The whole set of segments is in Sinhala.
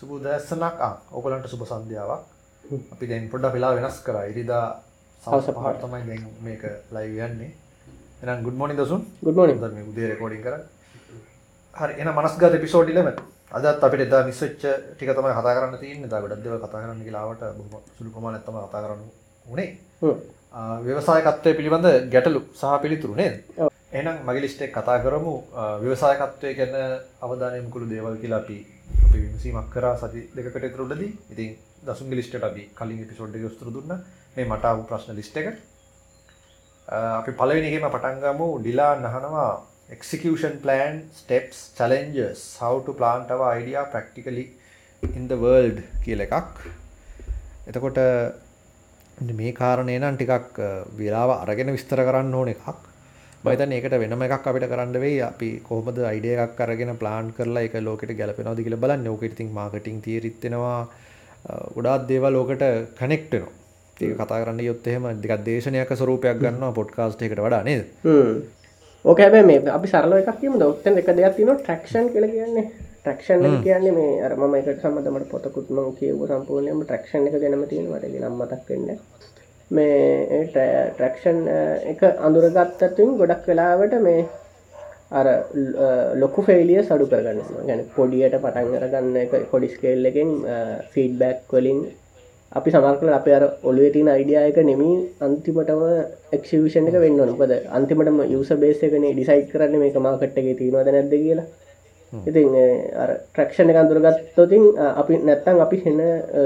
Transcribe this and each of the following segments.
සුබදැස්සනක් ඔකලන්ට සුබ සන්ධ්‍යාවක්. අපි දැන් පොඩ්ඩ වෙලා වෙනස් කර. ඉරිදා සවස පහට තමයි දැන් මේක ලයි යන්නේ. එනම් ගුඩ් මොනි දසුන්. ගුඩ් මොනින් මේ උදේ රෙකෝඩින් කර හරි එන මනස්ගත පිසෝඩ් ඉලව අදත් අපිට එදා මිස්සච්ච ටික තමයි කතා කරන්න තියෙන්නේ. දා ගොඩක් දේවල් කතා කරන්න කියලාවට බොහොම සුළු ප්‍රමාණයක් තමයි කතා කරන්න උනේ ව්‍යවසායකත්වය පිළිබඳ ගැටලු සහ පිළිතුරු නේද. එහෙනම් මගේ ලිස්ට් එක කතා කරමු. ව්‍යවසායකත්වය ගැන අවධානය යොමු කළු දේවල් කියලා අපි අපි විමසීමක් කරා සති දෙකකට විතර උඩදී. ඉතින් දසුන්ගේ ලිස්ට් එකට අපි කලින් එපිසෝඩ් එකේ උත්තර දුන්නා. මේ මට ආපු ප්‍රශ්න ලිස්ට් එක අපි පළවෙනි එකේම පටන් ගමු. ඩිලා නහනවා execution plan steps challenges how to plant our idea practically in the world කියලා එකක්. එතකොට මේ කාරණේ නම් ටිකක් අ, වෙලාව අරගෙන විස්තර කරන්න ඕන එකක්. මම හිතන්නේ ඒකට වෙනම එකක් අපිට කරන්න වෙයි. අපි කොහොමද අයිඩියා එකක් අරගෙන ප්ලාන් කරලා ඒක ලෝකෙට ගැලපෙනවද කියලා බලන්න. ඕකෙට ඉතින් මාකටිං තියරිත් වෙනවා අ, ගොඩාක් දේවල් ඕකට කනෙක්ට් වෙනවා. ඒක කතා කරන්න ගියොත් එහෙම ටිකක් දේශනයක ස්වරූපයක් ගන්නවා. පොඩ්කාස්ට් එකකට වඩා නේද? ඕක හැබැ මේ අපි සරල එකක් කියීම දොත්තන් එක දෙයක් තින ට්‍රක්ෂන් කළ කියන්නේ. ට්‍රක්ෂන් කියන්නේ මේ අර ම එක සම්බඳමට පොතකුත්ම කියව සම්පූර්ණයම ට්‍රක්ෂන් එක ගැනම තියෙනවට ගෙනම් මතක් වෙන්න මේ ට්‍රක්ෂන් එක අඳුරගත්තතුන් ගොඩක් වෙලාවට මේ අර ලොකු ෆෙලිය සඩු කරගන්න ගැන පොඩියට පටන් අරගන්න එක පොඩිස්කේල් එකෙන් ෆීඩ්බැක් වලින් අපි සමර්කල අප අර ඔලුවේ තින අයිඩියයක නෙමී අන්තිමටම එක්ෂවිෂන් එක වෙන්න නොකද අන්තිමටම යුස බේස එකනේ ඩිසයිට් කරන්න මේක මාකට්ටගේ තියෙනවද නැද්ද කියලා ඉතින් ට්‍රක්ෂණ එක අඳුරගත්තොතින් අපි නැත්තං අපි හෙන්න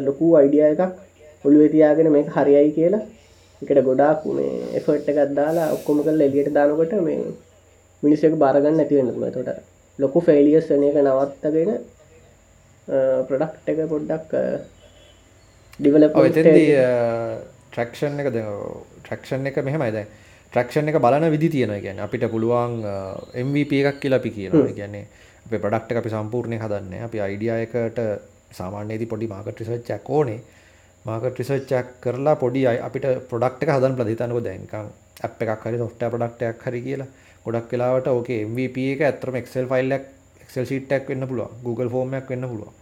ලොකු අයිඩිය එකක් ඔළුවේ තියාගෙන මේක හරියයි කියලා එකට ගොඩාක් මේ එෆර්ට් එකත් දාලා ඔක්කොම කල් එලියට දානකොට මේ මිනිස්සක බාරගන්න ඇතිවෙන්න තොට ලොකු ෆෙලියස් වන එක නවත්තගෙන ප්‍රඩක්් එක පොඩ්ඩක් එතෙන්දී ට්‍රක්ෂන් එක ට්‍රක්ෂන් එක මෙහෙමයි. දැන් ට්‍රක්ෂන් එක බලන විදි තියෙන ගැන අපිට පුළුවන් MVP එකක් කියලා අපි කියනවා. කියන්නේ අපේ ප්‍රඩක්් අපි සම්පූර්ණය හදන්න. අපි අයිඩියයකට සාමාන්‍යයේදී පොඩි මාකට රිසර්ච්චක් ඕනේ. මාකට රිසර්ච්චක් කරලා පොඩි අයි අපිට පොඩක්් එක හදන් ප්‍රධිතනක දැන්කම් අප එකක් හරි සොෆ්ට ප්‍රඩක්ටයක් හරි කියලා. ගොඩක් වෙලාවට ඕකේ MVP එක ඇතරම එක්සල් ෆයිල්ලක් එක්සල් ශීට්ටක් වෙන්න පුළුවන්. Google ෆෝර්මයක් වෙන්න පුළුවන්.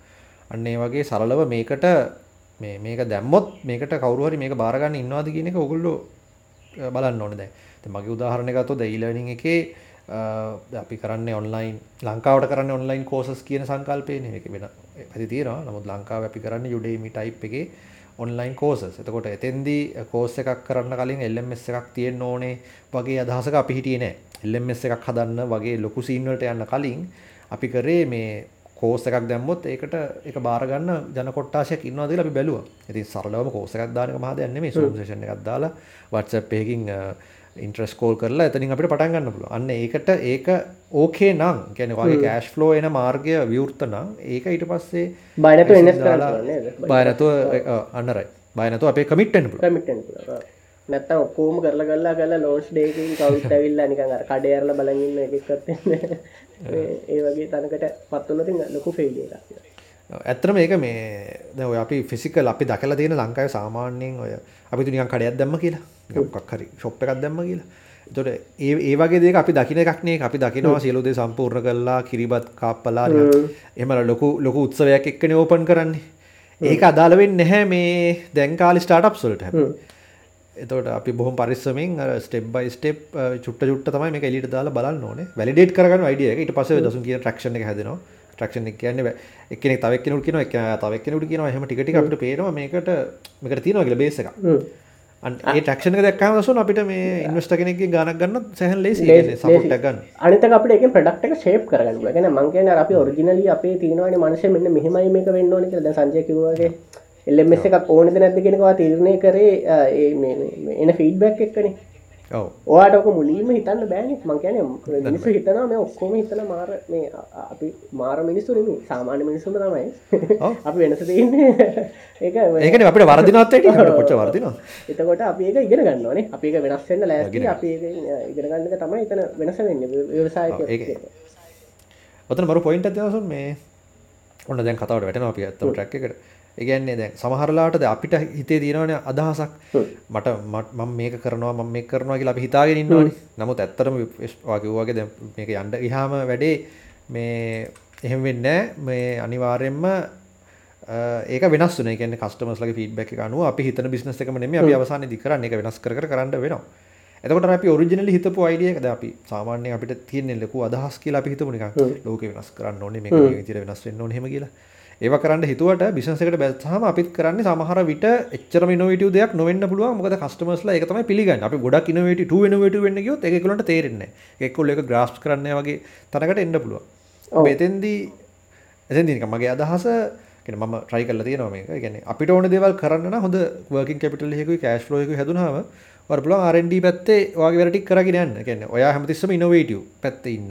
අන්න ඒ වගේ සරලව මේකට මේ මේක දැම්මොත් මේකට කවරුහරි මේක බාරගන්න ඉන්නවාද කියන එක ඔගුල්ලෝ බලන්න ඕන දැන්. දැන් මගේ උදාහරණයක් ගත්තොත් e-learning එකේ අපි කරන්නේ ඔන්ලයින් ලංකාවට කරන්නේ ඔන්ලයින් කෝසස් කියන සංකල්පයනේ මේක වෙන පැති තියෙනවා නමුත් ලංකාවේ අපි කරන්නේ Udemy type එකේ ඔන්ලයින් කෝසස්. එතකොට එතෙන්දී කෝස් එකක් කරන්න කලින් LMS එකක් තියෙන්න ඕනේ වගේ අදහසක අපි හිටියේ නෑ. LMS එකක් හදන්න වගේ ලොකු සීන් වලට යන්න කලින් අපි කරේ මේ කෝස් එකක් දැම්මොත් ඒකට ඒක බාර ගන්න ජන කොට්ටාශයක් ඉන්නවද කියලා අපි බැලුවා. ඉතින් සරලවම කෝස් එකක් දාන එක මහා දෙයක් නෙමෙයි. Zoom session එකක් දාලා WhatsApp එකකින් ඉන්ට්‍රස් කෝල් කරලා එතනින් අපිට පටන් ගන්න පුළුවන්. අන්න ඒකට ඒක ඕකේ නම් කියන්නේ වගේ කෑෂ් ෆ්ලෝ එන මාර්ගය විවෘත නම් ඒක ඊට පස්සේ බය නැතුව invest කරන්න දාලා- පුළුවන් නේද? බය නැතුව අන්න රයි. බය නැතුව අපේ කමිට් වෙන්න පුළුවන්. කමිටෙන් නැත්තම් ඔක්කෝම කරලා කරලා කරලා ලෝන්ස් ඩේකින් කවුට් ඇවිල්ලා නිකන් අර කඩේ අරලා බලන් ඉන්න එකෙක්වත් නැහැ. මේ ඒ වගේ තැනකට පත් වුණොත් ඉතින් ලොකු එකක්. ඇත්තම ඒක මේ දැන් ඔය අපි ෆිසිකල් අපි දැකලා තියෙන ලංකාවේ සාමාන්‍යයෙන් ඔය අපි තු නිකන් කඩයක් දැම්ම කියලා මොකක් හරි ෂොප් එකක් දැම්ම කියලා. එතකොට ඒ ඒ වගේ දෙයක අපි දකින එකක් නේ අපි දකිනවා සියලු දේ සම්පූර්ණ කරලා කිරිබත් කාප්පලා එහෙම ලොකු ලොකු උත්සවයක් එක්කනේ ඕපන් කරන්නේ. ඒක අදාළ වෙන්නේ නැහැ මේ දැන් කාලේ ස්ටාර්ට්අප්ස් වලට හැබැයි. එතකොට අපි බොහොම පරිස්සමෙන් ස්ටෙප් බයි ස්ටෙප් චුට්ට චුට්ට තමයි මේක එලියට දාලා බලන්න ඕනේ. වැලිඩේට් කරගන්න අයිඩියා එක. ඊට පස්සේ දසුන් කියන ට්‍රැක්ෂන් එක හැදෙනවා. ට්‍රැක්ෂන් එක කියන්නේ එක්කෙනෙක් තව එක්කෙනෙකුට කියනවා එක්කෙනා තව එක්කෙනෙකුට කියනවා එහෙම ටික ටික අපිට පේනවා මේකට මේකට තියෙනවා කියලා බේස්. අන්න ඒ එක දැක්කම දසුන් අපිට මේ ඉන්වෙස්ටර් කෙනෙක්ගේ ගාණක් ගන්න සැහන් ලේසි. ඒ කියන්නේ සපෝට් එකක් ගන්න. අනිතක අපිට එකෙන් එක ෂේප් කරගන්න පුළුවන්. කියන්නේ මං කියන්නේ අර අපි ඔරිජිනලි අපේ තියෙනවානේ මනසේ මෙන්න මෙහෙමයි මේක වෙන්න ඕනේ කියලා. දැන් සංජය කිව්වා වගේ LMS එකක් ඕනේද නැද්ද කියන එක තීරණය කරේ එන ෆීඩ්බැක් එක්කනේ. ඔක මුලින්ම හිතන්න බෑනේ. මං කියන්නේ මිනිස්සු හිතනවා මේ ඔක්කොම හිතන මාර මේ අපි මාර මිනිස්සු නෙමෙයි සාමාන්‍ය මිනිස්සුම තමයි. අපි වෙනස තියෙන්නේ. ඒක ඒකනේ අපිට අපිට කොච්චර වරදිනවද? එතකොට අපි ඒක ඉගෙන ගන්න ඕනේ අපි ඒක වෙනස් වෙන්න ලෑස්ති. අපි ඒක ඉගෙන ගන්න එක තමයි එතන වෙනස වෙන්නේ. ඒක- ඔතන මරු පොයින්ට් එකක් දෙනවා සොන් මේ. ඔන්න දැන් කතාවට වැටෙනවා අපි ඇත්තම ට්‍රැක් එකට. ඒගැන්නේ දැන් සමහරලාටද අපිට හිතේ තියෙනවන අදහසක්. මට මම මේක කරනවා ම මේ කරනවා කියලා අපි හිතාගෙන ඉන්නවනේ. නමුත් ඇත්තරම වගේවාගේ දැ මේක යන්ඩ ඉහාම වැඩේ මේ එහෙම වෙන්න මේ අනිවාර්යෙන්ම ඒක වෙනස් වන කියන කස්ටමස්ලගේ ෆීඩ්බැක් අනුව අපි හිතන බිස්නස් එකම නෙමෙයි අපි අවසානයේ දි කරන්නේ. ඒක වෙනස් කර කර කරන්න වෙනවා. එතකොට අපි ඔරිජිනලි හිතපු අයිඩිය එකද අපි සාමාන්‍යයෙන් අපිට තියෙන ලොකු අදහස් කියලා අපි හිතමු නිකන්. ලෝකෙ වෙනස් කරන්න ඕනේ මේක මේ විදිහට වෙනස් වෙන්න ඕනේ එහෙම කියලා ඒවා කරන්න හිතුවට බිස්නස් එකට බැස්සහම අපිත් කරන්නේ සමහර විට එච්චරම ඉනෝවේටිව් දෙයක් නොවෙන්න පුළුවන් මොකද කස්ටමර්ස්ලා ඒක තමයි පිළිගන්නේ අපි ගොඩක් ඉනෝවේටිව් ටූ ඉනෝවේටිව් වෙන්න ගියොත් ඒක ඒගොල්ලන්ට තේරෙන්නේ නැහැ ඒගොල්ලෝ ඒක ග්‍රාස්ප් කරන්නේ වගේ තැනකට එන්න පුළුවන් එතෙන්දී එතෙන්දී නිකන් මගේ අදහස කියන්නේ මම try කරලා තියෙනවා මේක. කියන්නේ අපිට ඕන දේවල් කරන්න නම් හොඳ working capital එකකුයි cash flow එකකුයි හැදුනහම ඔයාලට පුළුවන් R&D පැත්තේ ඔයාගේ වැඩ ටික කරගෙන යන්න. කියන්නේ ඔයා හැමතිස්සෙම innovative පැත්තේ ඉන්න.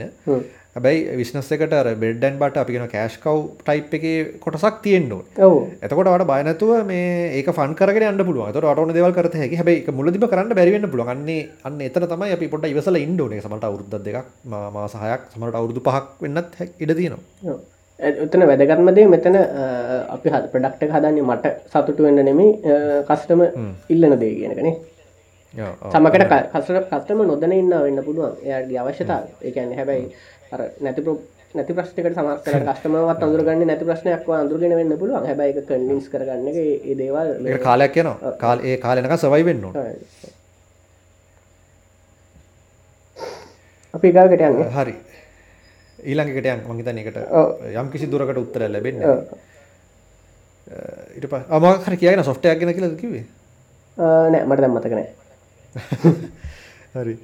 හැබැයි බිස්නස් එකට අර බෙඩ් ඇන්ඩ් බටර් අපි කියන කෑෂ් කව් ටයිප් එකේ කොටසක් තියෙන්න ඕනේ. ඔව්. එතකොට ඔයාලට බය නැතුව මේ ඒක ෆන් යන්න පුළුවන්. එතකොට ඔයාලට ඕන දේවල් කරත හැකි. ඒක මුලදිම කරන්න බැරි වෙන්න පුළුවන්. අන්නේ එතන තමයි අපි පොඩ්ඩක් ඉවසලා ඉන්න ඕනේ. සමහරට අවුරුද්දක් දෙකක් මාස 6ක් සමහරට අවුරුදු 5ක් වෙන්නත් ඉඩ තියෙනවා. එතන වැදගත්ම දේ මෙතන අපි හද ප්‍රොඩක්ට් හදන්නේ මට සතුටු වෙන්න නෙමෙයි කස්ටම ඉල්ලන දේ කියන එකනේ. සමකට කසර කස්ටම නොදැන ඉන්න වෙන්න පුළුවන්. එයාගේ අවශ්‍යතාව ඒ කියන්නේ හැබැයි අර නැති නැති ප්‍රශ්නකට සමත් කර කස්ටමවත් අඳුරගන්න නැති ප්‍රශ්නයක් අඳුරගෙන වෙන්න පුළුවන්. හැබැයි කන්වින්ස් කරගන්න ඒ දේවල් කාලයක් යනවා. කාල ඒ කාලෙනක සවයි වෙන්න අපි ගාකට යන්න. හරි. ඊළඟකට යන් මං හිතන්නේ ඒකට යම් කිසි දුරකට උත්තරයක් ලැබෙන්නේ ඊට පස්සේ ආ මොකක් හරි කියගෙන සොෆ්ට්වෙයාර් ගැන කියලාද කිව්වේ? නෑ. මට දැන් මතක නෑ හරි.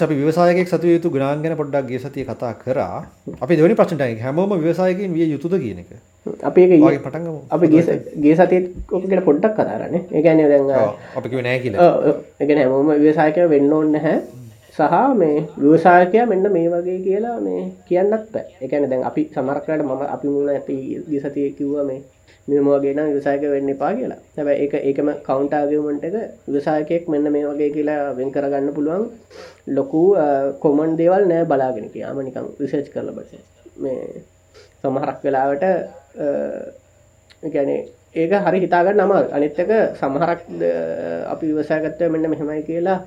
අපි ව්‍යවසායකයෙක් සතු යුතු ගුණාංග ගැන පොඩ්ඩක් ගිය සතියේ කතා කරා. අපි දෙවෙනි ප්‍රශ්නට ආවේ හැමෝම ව්‍යවසායකයින් විය යුතුද කියන එක. අපි ගමු. අපි ගිය ගිය සතියේ ඔක ගැන පොඩ්ඩක් කතා කරන්නේ. ඒ කියන්නේ දැන් අපි නෑ කියලා. කියන්නේ හැමෝම ව්‍යවසායකයෝ වෙන්න ඕනේ නැහැ. සහ මේ ව්‍යවසායකයා මෙන්න මේ වගේ කියලා මේ කියන්නත්. ඒ කියන්නේ දැන් අපි සමහරක් වෙලාවට මම අපි මුණ ඇති ගිය සතියේ කිව්වා මේ මෙම වගේ නම් ව්‍යවසායක වෙන්න එපා කියලා. හැබැයි ඒක ඒකම කවුන්ටර් ආගියුමන්ට් එක ව්‍යවසායකයෙක් මෙන්න මේ වගේ කියලා වෙන් කරගන්න පුළුවන් ලොකු කොමන් දේවල් නෑ බලාගෙන කියාම නිකන් රිසර්ච් කරලා බලන්න. මේ සමහරක් වෙලාවට ඒ කියන්නේ ඒක හරි හිතාගන්න අමාරු. අනිත් එක සමහරක් අපි ව්‍යවසායකත්වය මෙන්න මෙහෙමයි කියලා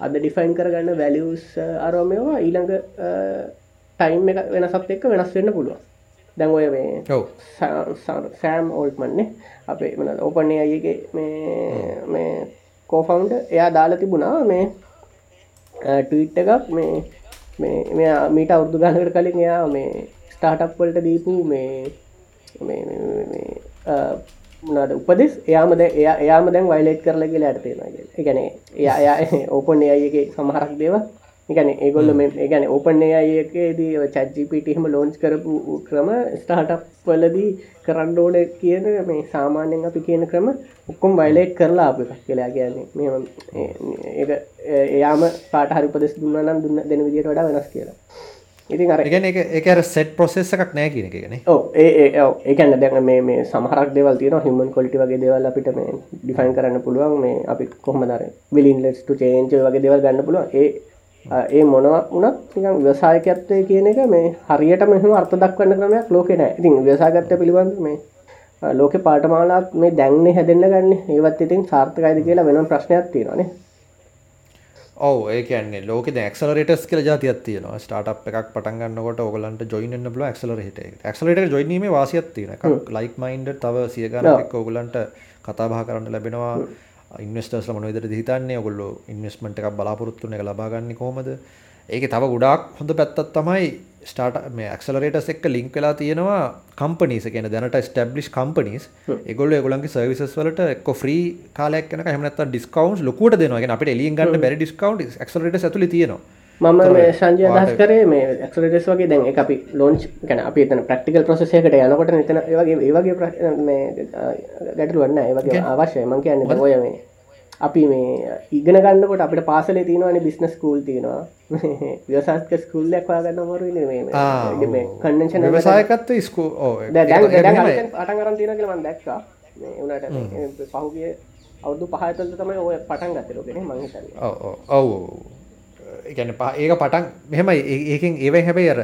අද ඩිෆයින් කරගන්න වැලියස් අරෝමයවා ඊළඟ ටයිම් එක වෙනසත් එක්ක වෙනස් වෙන්න පුළුවන් දැන් ඔය මේ සෑම් ඕල්ට්මන්නේ අපේ මන ඕපන්නේ අයගේ මේ මේ කෝෆවුන්ඩ එයා දාලා තිබුණා මේ ටීට් එකක් මේ මේ මීට අවුදු ගනකට කලින් එයා මේ ස්ටාටප් වලට දීපු මේ නට උපදෙස්? එයාමද එයා එයාම දැන් වයිලේට් කරල කියලා ඇටතේෙන ගැන එයා එයා ඕපන් ඒයගේ සමහරක් දේව එකන ඒගොල්ල මේ ගැන ඕපන් ඒයකේදී චජ්ජිපිටහම ලෝන්ච් කරපු ක්‍රම ස්ටාටප් වලදී කරන්න ඕන කියන මේ සාමාන්‍යෙන් අපි කියන ක්‍රම ඔක්කොම් වයිලේට් කරලා අප කියලා කියන්නේ. මේ එයාම පාට හරි පදෙස් දුන්න නම් දුන්න දෙන විදිට වඩා වෙනස් කියලා. ඉතින් අර එක එක සෙට් ප්‍රොසෙස් එකක් නෑ කියන එකන ඕ ඒ ඒකන්න දැන් මේ සමහරක් දෙවල් තියෙන හිමන් කොලිටි වගේ දෙවල් අපිට මේ ඩිෆයින් කරන්න පුළුවන් මේ අපි කොහොම දර විලින් ලෙස්ට චේන්ච වගේ දෙවල් ගන්න පුළුවන්. ඒ ඒ මොනවා වනත් නිකන් ව්‍යසායකත්වය කියන එක මේ හරියට මෙහම අර්ථ දක්වන්න ක්‍රමයක් ලෝකෙ නෑ. ඉතින් ව්‍යසාගත්ත පිළිබඳ මේ ලෝක පාටමාලාත් මේ දැන්නේ හැදෙන්න්න ගන්න ඒවත් ඉතින් සාර්ථකයිද කියලා වෙන ප්‍රශ්නයක් තියෙනවානේ ඔව ඒකන්නේ ලෝක ක්ලරටස් කියල ජාතියක් තියන ස්ටාට් එකක් පටන්ගන්නකොට ඔගලන්ට ජොයින්න බල ක්ලරට ක්ලට ජොයිනීම වාසියක් තියෙන ලයික් මයින්ඩ තව සියගනක් ඔගලන්ට කතාබා කරන්න ලැබෙනවා ඉන්වස්ටර්ස් මන විදර හිතන්නේ? ඔගොල්ලො ඉන්වස්මට එකක් බලාපොරොත්තුන එක ලබාගන්න කොමද ඒක තව ගොඩක් හොඳ පැත්තත් තමයි ස්ටාට මේ ක්සලරේටස් එක්ක ලින්ක් වෙලා තියෙනවා කම්පනීස කියන දැනට ස්ටබ්ලිස් කම්පනීස් එගොල්ල ගොලන්ගේ සර්විසස් වලට එක්ක ්‍රී කාලයක් කන හමනත් ඩිස්කවන්් ලොකුට දෙනවා. අපට එලින් ගන්න බැරි ඩිස්කවන්් ක්ලට ඇතුල තියෙනවා මම සංජය අදහස් කරේ මේ එක්සලටස් වගේ දැන් අපි ලෝන්ච් ගැන අපි එතන ප්‍රක්ටිකල් ප්‍රසෙසයකට යනකොට එතන ඒවගේ ඒවගේ ගැටලුවන්න ඒවගේ අවශ්‍යය. මං කියන්න ඔය මේ අපි මේ ඉගෙන ගන්නකොට අපට පාසලේ තියෙනවානේ බිස්නස් ස්කූල් තියෙනවා. ව්‍යවසායක ස්කූල්ලයක් හොයාගන්න අමාරුයි මේ ඔව්. පටන් ගන්න තියෙනවා කියලා මම දැක්කා. උනාට පහුගිය අවුරුදු 5 ඇතුළත තමයි ඔය පටන් ගත්තේ ලෝකෙනේ මං ඔව් කියන්නේ ඒක පටන් මෙහෙමයි. ඒකෙන් ඒවෙන් හැබැයි අර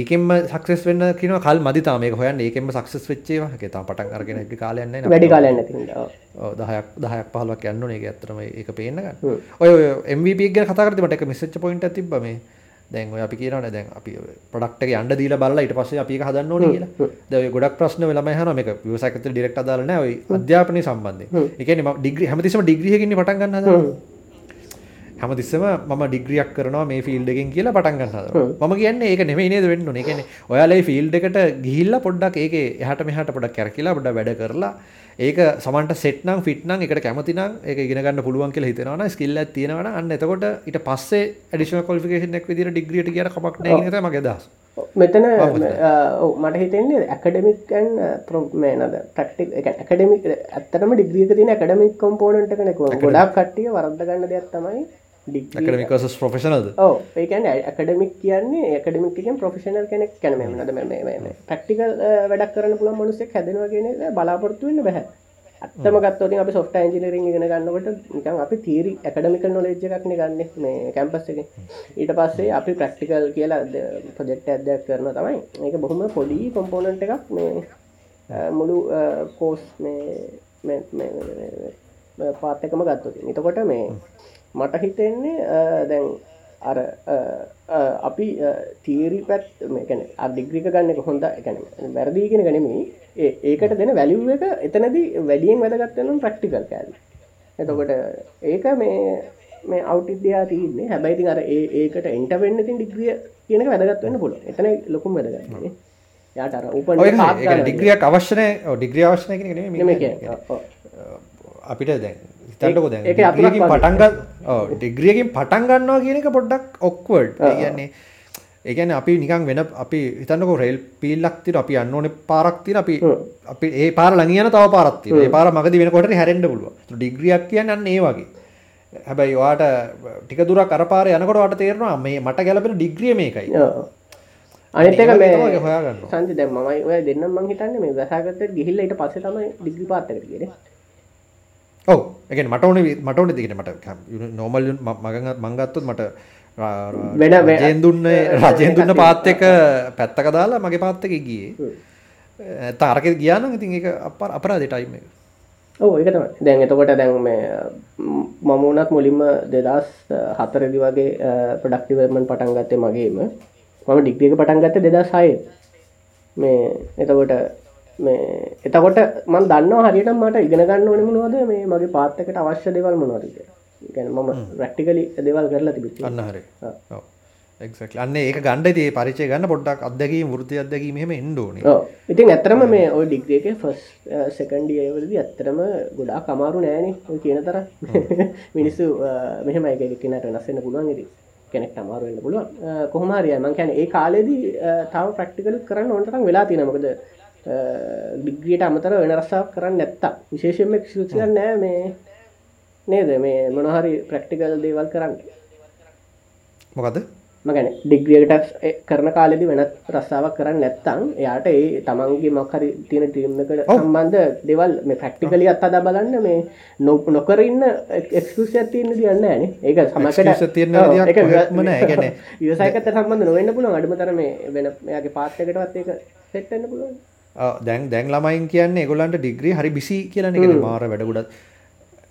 ඒකෙම සක්සෙස් වෙන්න කියන කල් මදිතා මේක හොයන්න ඒකෙම සක්සෙස් වෙච්චේවා එක තා පටන් අරගෙන ඇි කාලයන්න වැඩි කාලයන්න ඇති දහයක් දහයක් පහලක් යන්න ඒක ඇතරම ඒක පේන්නගන්න ඔය එම්විප ගේ කතාරට මට එක මිසච්ච පොයින්ට තිබ මේ. දැන් ඔය අපි කියනවනේ දැන් අපි ප්‍රොඩක්ට් එක යන්න දීලා බලලා ඊට පස්සේ අපි ඒක හදන්න ඕනේ කියලා. දැන් ඔය ගොඩක් ප්‍රශ්න වෙලම අහනවා මේක ව්‍යවසායකත්වයට ඩිරෙක්ට් අදාළ නැහැ. ඔය අධ්‍යාපනය සම්බන්ධයෙන්. ඒ කියන්නේ මම ඩිග්‍රී හැමතිස්සෙම ඩිග්‍රී එකකින් පටන් ගන්න හදනවා. හැමතිස්සම මම ඩිග්‍රියක් කරනවා මේ ෆිල්ඩ් එකෙන් කියලා පටන් ගන්න හදනවා. මම කියන්නේ ඒක නෙමෙයි නේද වෙන්න ඕනේ. කියන්නේ ඔයාලා මේ ෆිල්ඩ් එකට ගිහිල්ලා පොඩ්ඩක් ඒකේ එහාට මෙහාට පොඩ්ඩක් කරකිලා පොඩ්ඩක් වැඩ කරලා ඒක සමන්ට සෙට්නම් ෆිට්නම් එකට කැමතිනම් ඒක ඉගෙන ගන්න පුළුවන් කියලා හිතෙනවා ස්කිල් එකක් තියෙනවා නම් අන්න එතකොට ඊට පස්සේ ඇඩිෂනල් ක්වොලිෆිකේෂන් එකක් විදිහට ඩිග්‍රියට ගියට කමක් නැහැ කියන එක තමයි මගේ අදහස. මෙතන මට හිතෙන්නේ ඇකඩමික්කන් ප්‍රෝමේනද ප්‍රක්ටික් ඇකඩමික් ඇත්තටම ඩිග්‍රියක තියෙන ඇකඩමික් කොම්පෝනන්ට් එකනේ ගොඩක් කට්ටිය වරද්ද ගන්න දෙයක් තමයි ඩික්කමිකස් ප්‍රොෆෙෂනල්ද ඕ ඒකන ඇකඩමික් කියන්නේ ඇකඩමික්කෙන් ප්‍රොෆෙෂනල් කෙනෙක් කැන නද ප්‍රක්ටිකල් වැඩක් කරන්න පුළන් මනුස්සෙක් හැදෙනවා කියන බලාපොරත්තු වෙන්න බැහ අත්තම ගත්තෝතින් අපි සොෆ්ට ඇන්ජිනරින් ගෙන ගන්නකට නිකන් අපි තීරි ඇකඩමිකල් නොලෙජ් එකක්න ගන්න මේ කැම්පස් එක ඊට පස්සේ අපි ප්‍රක්ටිකල් කියලා ප්‍රජෙක්් ඇදයක් කරන තමයි ඒක බොහොම පොඩි කොම්පෝනන්ට එකක් මේ මුළු කෝස් මේ පාත්තකම ගත්තොති එතකොට මේ මට හිතෙන්නේ දැන් අර අපි තීරි පැත් මේකන අධිග්‍රික ගන්න හොඳ එකන වැරදිගෙන ගනමේ ඒකට දෙන වැලිව් එක එතනද වැඩියෙන් වැදගත්වනම් ප්‍රක්ටිකල් කෑල් එතකොට ඒක මේ මේ අවටිද්‍යයා තියන්නේ. හැබැයිති අර ඒකට එන්ට වෙන්න තින් ඩිග්‍රිය කියනක වැදගත්වන්න පුල එතන ලොකුම් වැදගන්නේ යාට අර උප ඩිග්‍රියක් අවශ්‍යනය ඩිග්‍රිය අවශ්නය අපිට දැන් හිතන්නකො දැන් ඩිග්‍රියකින් පටන් ගන්න ඩිග්‍රියකින් පටන් ගන්නවා කියන එක පොඩ්ඩක් ඔක්වර්ඩ් ඒ කියන්නේ ඒ කියන්නේ අපි නිකන් වෙන අපි හිතන්නකො රේල් පීල්ලක් තියෙන අපි යන්න ඕනේ පාරක් තියෙන අපි අපි ඒ පාර ළඟ යන තව. ඒ පාර මගදී වෙනකොට හැරෙන්න පුළුවන්. ඒක ඩිග්‍රියක් කියන්නේ අන්න ඒ වගේ. හැබැයි ඔයාට ටික දුරක් අර පාරේ යනකොට ඔයාට තේරෙනවා මේ මට ගැලපෙන ඩිග්‍රිය මේකයි. අනිත් එක මේ හොයාගන්න. සංජි දැන් මමයි ඔය දෙන්නම් මං හිතන්නේ මේ වැසාගත්තට ගිහිල්ලා ඊට පස්සේ තමයි ඩිග්‍රී පාත් එකට ගියේ. ඔව. එක මට ඕන මට ඕන දිකට මට නෝමල් මග මංගත්තොත් මට වෙන රජයෙන් දුන්න රජයෙන් දුන්න පාත් එක පැත්තක දාලා මගේ පාත්තක ගියේ. තාරක ගියාන ඉතින් එක අප අපරාධ ටයිම් එක. ඕ ඒක තමයි. දැන් එතකොට දැන් මේ මම උනත් මුලින්ම දෙදස් හතරදි වගේ ප්‍රඩක්ටිවර්මන් පටන් ගත්තේ මගේම. මම ඩික්්‍රියක පටන් ගත්ත දෙදස් හය මේ එතකොට මේ එතකොට මන් දන්න හරියට මට ඉගෙන ගන්න ඕනම නොද මේ මගේ පාත්තකට අවශ්‍ය දෙවල් මොනවද ගැන මම රැක්ටිකලි දෙවල් කරලා තිබි අන්න හරි. එක් අන්න ඒක ගණ්ඩ ඒ පරිචය ගන්න පොඩ්ඩක් අදකී වෘති අදකී මෙම එන්ඩෝන ඉතින් ඇතරම මේ ඔය ඩික්්‍රේක ෆස් සකන්ඩියවලදි ඇත්තරම ගොඩා කමාරු නෑන කියන තර මිනිස්සු මෙහම එකගෙනට නස්සන්න පුළුවන්. ඉරි කෙනෙක් අමාරුවෙන්න පුළුවන්. කොහමරිය මං කැන ඒ කාලෙදී තාව ප්‍රක්ටිකල කරන්න ඔොන්ටරම් වෙලා තිනමකද ඩිග්‍රියට අමතර වෙන රස්සාාවක් කරන්න නැත්තා විශේෂෙන්ම ක්ෂසියන් නෑ මේ නේද? මේ මොනහරි ප්‍රක්ටිකල් දේවල් කරන්න. මොකද මගැන ඩිග්‍රියකට කරන කාලෙදි වෙනත් රස්සාාවක් කරන්න නැත්තං එයාට ඒ තමන්ගේ මක්හරි තියෙන ටීම්කට සම්බන්ධ දෙවල් මේ ප්‍රක්ටිකලිය අත් අද බලන්න මේ නොප නොකරන්න එක්ස්කසිය තියන්න තියන්න න ඒක සමකට තියන්න මන ගැන විසයකත සම්බන්ධ නොවෙන්න පුළුවන්. අඩමතර මේ වෙන මෙයාගේ පාත්තකටවත් ඒක සෙට්ටන්න පුළුවන් දැන් දැන් ළමයින් කියන්නේ ඒගොල්ලන්ට ඩිග්‍රී හරි බිසි කියලා එකන මාර වැඩගුඩත්